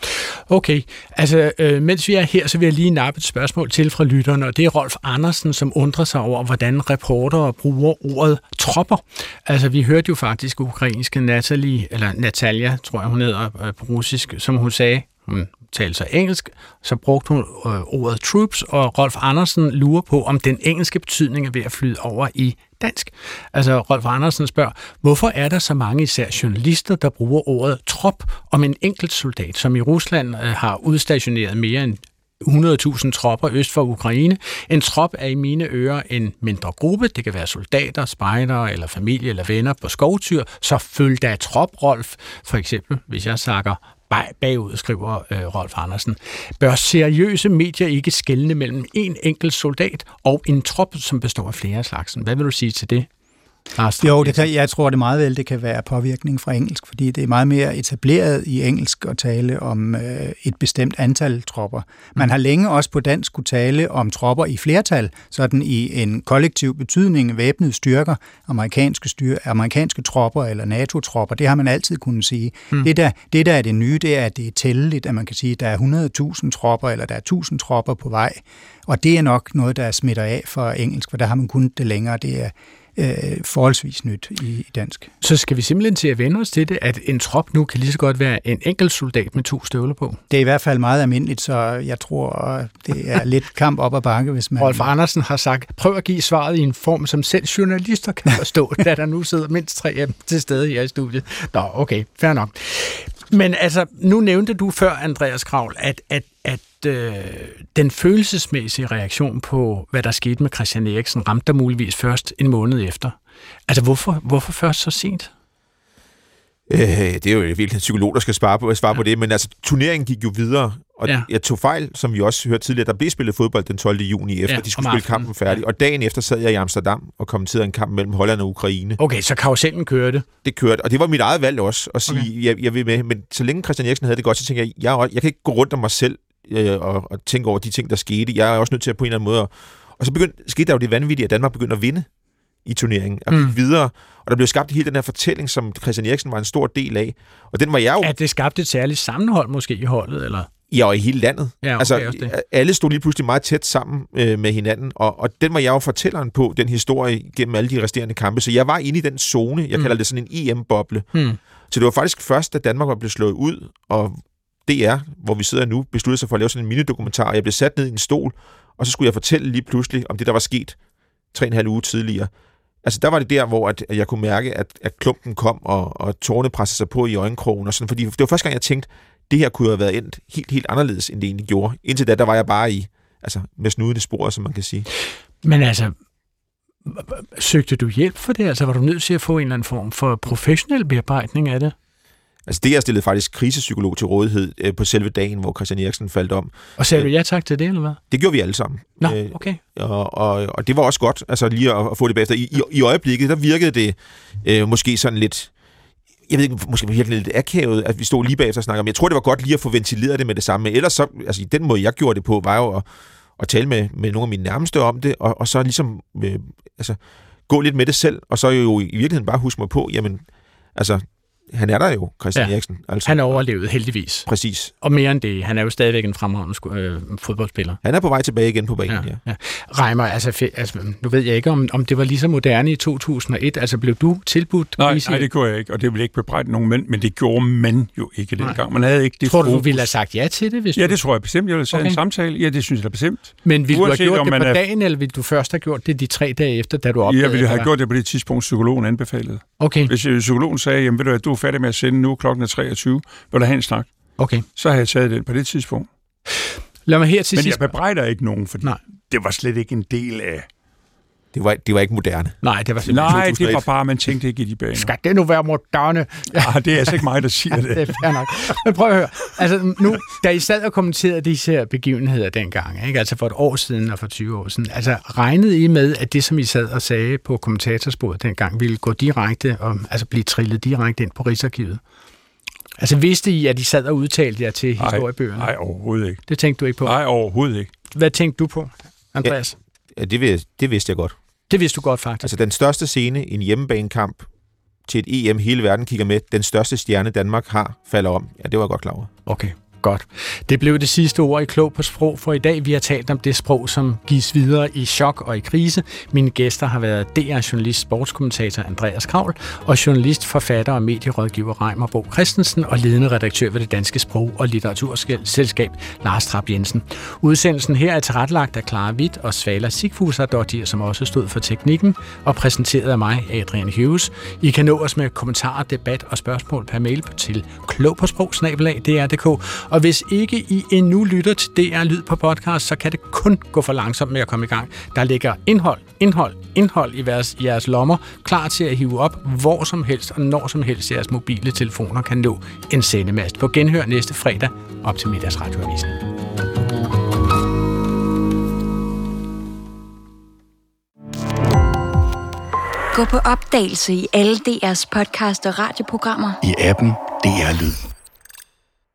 Speaker 4: Okay, altså øh, mens vi er her, så vil jeg lige nappe et spørgsmål til fra lytterne, og det er Rolf Andersen, som undrer sig over, hvordan reportere bruger ordet tropper. Altså vi hørte jo faktisk ukrainske Natalie, eller Natalia, tror jeg hun hedder øh, på russisk, som hun sagde, hun tale sig engelsk, så brugte hun øh, ordet troops, og Rolf Andersen lurer på, om den engelske betydning er ved at flyde over i dansk. Altså, Rolf Andersen spørger, hvorfor er der så mange især journalister, der bruger ordet trop om en enkelt soldat, som i Rusland øh, har udstationeret mere end 100.000 tropper øst for Ukraine. En trop er i mine ører en mindre gruppe. Det kan være soldater, spejdere eller familie eller venner på skovtyr. Så følg da trop, Rolf. For eksempel, hvis jeg sakker bagud, skriver øh, Rolf Andersen. Bør seriøse medier ikke skelne mellem en enkelt soldat og en trop, som består af flere slagsen? Hvad vil du sige til det?
Speaker 1: Lars, jo, det kan, jeg tror det meget vel, det kan være påvirkning fra engelsk, fordi det er meget mere etableret i engelsk at tale om øh, et bestemt antal tropper. Man mm. har længe også på dansk kunne tale om tropper i flertal, sådan i en kollektiv betydning, væbnede styrker, amerikanske, styr, amerikanske tropper eller NATO-tropper, det har man altid kunnet sige. Mm. Det, der, det, der er det nye, det er, at det er tælleligt, at man kan sige, at der er 100.000 tropper, eller der er 1.000 tropper på vej, og det er nok noget, der smitter af for engelsk, for der har man kunnet det længere. Det er, øh, forholdsvis nyt i, i dansk.
Speaker 4: Så skal vi simpelthen til at vende os til det, at en trop nu kan lige så godt være en enkelt soldat med to støvler på?
Speaker 1: Det er i hvert fald meget almindeligt, så jeg tror, det er lidt kamp op ad bakke, hvis man...
Speaker 4: Rolf Andersen har sagt, prøv at give svaret i en form, som selv journalister kan forstå, da der nu sidder mindst tre til stede her i studiet. Nå, okay, fair nok. Men altså, nu nævnte du før, Andreas Kravl, at, at, at øh, den følelsesmæssige reaktion på, hvad der skete med Christian Eriksen, ramte dig muligvis først en måned efter. Altså, hvorfor, hvorfor først så sent?
Speaker 3: Øh, det er jo virkelig en psykolog, der skal svare på, svare ja. på det, men altså, turneringen gik jo videre, og ja. jeg tog fejl, som vi også hørte tidligere, der blev spillet fodbold den 12. juni efter, ja, de skulle spille kampen færdig, ja. og dagen efter sad jeg i Amsterdam og kommenterede en kamp mellem Holland og Ukraine.
Speaker 4: Okay, så karusellen kørte?
Speaker 3: Det kørte, og det var mit eget valg også, at sige, okay. jeg, jeg vil med, men så længe Christian Eriksen havde det godt, så tænkte jeg, jeg, jeg kan ikke gå rundt om mig selv øh, og, og tænke over de ting, der skete. Jeg er også nødt til at på en eller anden måde... Og så begyndte, skete der jo det vanvittige, at Danmark begyndte at vinde i turneringen, og mm. videre. Og der blev skabt hele den her fortælling, som Christian Eriksen var en stor del af. Og den var jeg jo...
Speaker 4: At det skabte et særligt sammenhold måske i holdet, eller?
Speaker 3: Ja, og i hele landet.
Speaker 4: Ja, okay, altså, det.
Speaker 3: alle stod lige pludselig meget tæt sammen øh, med hinanden, og, og den var jeg jo fortælleren på, den historie, gennem alle de resterende kampe. Så jeg var inde i den zone, jeg mm. kalder det sådan en EM-boble. Mm. Så det var faktisk først, da Danmark var blevet slået ud, og DR, hvor vi sidder nu, besluttede sig for at lave sådan en minidokumentar. Jeg blev sat ned i en stol, og så skulle jeg fortælle lige pludselig om det, der var sket tre og en halv uge tidligere. Altså, der var det der, hvor at, at jeg kunne mærke, at, at klumpen kom, og, og tårne pressede sig på i øjenkrogen, og sådan, fordi det var første gang, jeg tænkte, det her kunne have været endt helt, helt anderledes, end det egentlig gjorde. Indtil da, der var jeg bare i, altså, med snudende spor, som man kan sige.
Speaker 4: Men altså, søgte du hjælp for det? Altså, var du nødt til at få en eller anden form for professionel bearbejdning af det?
Speaker 3: Altså det, jeg stillede faktisk krisepsykolog til rådighed øh, på selve dagen, hvor Christian Eriksen faldt om.
Speaker 4: Og sagde du ja tak til det, eller hvad?
Speaker 3: Det gjorde vi alle sammen.
Speaker 4: Nå, øh, okay.
Speaker 3: Og, og, og det var også godt, altså lige at, at få det bagefter. I, i, I øjeblikket, der virkede det øh, måske sådan lidt jeg ved ikke, måske virkelig lidt akavet, at vi stod lige bagefter og snakkede om. Jeg tror, det var godt lige at få ventileret det med det samme. Ellers så, altså den måde, jeg gjorde det på, var jo at, at tale med, med nogle af mine nærmeste om det, og, og så ligesom øh, altså, gå lidt med det selv, og så jo i virkeligheden bare huske mig på, jamen, altså, han er der jo, Christian ja. Eriksen.
Speaker 4: Altså. Han overlevede heldigvis.
Speaker 3: Præcis.
Speaker 4: Og mere end det, han er jo stadigvæk en fremragende øh, fodboldspiller.
Speaker 3: Han er på vej tilbage igen på banen, ja. ja. ja.
Speaker 4: Reimer, altså, altså, nu ved jeg ikke, om, om det var lige så moderne i 2001. Altså, blev du tilbudt?
Speaker 6: Nej, nej, det kunne jeg ikke, og det ville ikke bebrejde nogen mænd, men det gjorde man jo ikke dengang. Man havde ikke det
Speaker 4: Tror du, du ville have sagt ja til det? Hvis
Speaker 6: ja,
Speaker 4: du...
Speaker 6: det tror jeg bestemt. Jeg ville have okay. en samtale. Ja, det synes jeg da bestemt.
Speaker 4: Men ville Uanset, du have gjort det på er... dagen, eller ville du først have gjort det de tre dage efter, da du opdagede
Speaker 6: Jeg ville have gjort det på det tidspunkt, psykologen anbefalede.
Speaker 4: Okay.
Speaker 6: Hvis øh, psykologen sagde, jamen ved du, at du er færdig med at sende nu, klokken er 23, vil du have en snak?
Speaker 4: Okay.
Speaker 6: Så har jeg taget den på det tidspunkt.
Speaker 4: Lad mig her til
Speaker 6: Men
Speaker 4: sidst...
Speaker 6: jeg bebrejder ikke nogen, for det var slet ikke en del af...
Speaker 3: Det var, det var ikke moderne.
Speaker 4: Nej, det var
Speaker 6: simpelthen Nej, 2001. det var bare, man tænkte ikke i de baner.
Speaker 4: Skal det nu være moderne?
Speaker 6: Ja, ah, det er altså ikke mig, der siger det.
Speaker 4: det er fair nok. Men prøv at høre. Altså nu, da I sad og kommenterede disse her begivenheder dengang, ikke? altså for et år siden og for 20 år siden, altså regnede I med, at det, som I sad og sagde på kommentatorsporet dengang, ville gå direkte, og, altså blive trillet direkte ind på Rigsarkivet? Altså vidste I, at I sad og udtalte jer til historiebøgerne?
Speaker 6: Nej, overhovedet ikke.
Speaker 4: Det tænkte du ikke på?
Speaker 6: Nej, overhovedet ikke.
Speaker 4: Hvad tænkte du på, Andreas?
Speaker 3: Ja, det, det vidste jeg godt.
Speaker 4: Det vidste du godt, faktisk.
Speaker 3: Altså den største scene i en hjemmebanekamp til et EM, hele verden kigger med, den største stjerne Danmark har, falder om. Ja, det var jeg godt klar over.
Speaker 4: Okay. Godt. Det blev det sidste ord i Klog på Sprog for i dag. Vi har talt om det sprog, som gives videre i chok og i krise. Mine gæster har været DR-journalist, sportskommentator Andreas Kravl og journalist, forfatter og medierådgiver Reimer Bo Christensen og ledende redaktør ved det Danske Sprog- og Litteraturselskab Lars Trap Jensen. Udsendelsen her er tilrettelagt af Clara Witt og Svala Sigfusardottir, som også stod for teknikken, og præsenteret af mig, Adrian Hughes. I kan nå os med kommentarer, debat og spørgsmål per mail til klogpåsprog.dr.dk og hvis ikke I endnu lytter til DR Lyd på podcast, så kan det kun gå for langsomt med at komme i gang. Der ligger indhold, indhold, indhold i jeres, i jeres lommer, klar til at hive op hvor som helst og når som helst jeres mobile telefoner kan nå en sendemast. På genhør næste fredag op til middagsradioavisen.
Speaker 17: Gå på opdagelse i alle DR's podcast og radioprogrammer.
Speaker 18: I appen DR Lyd.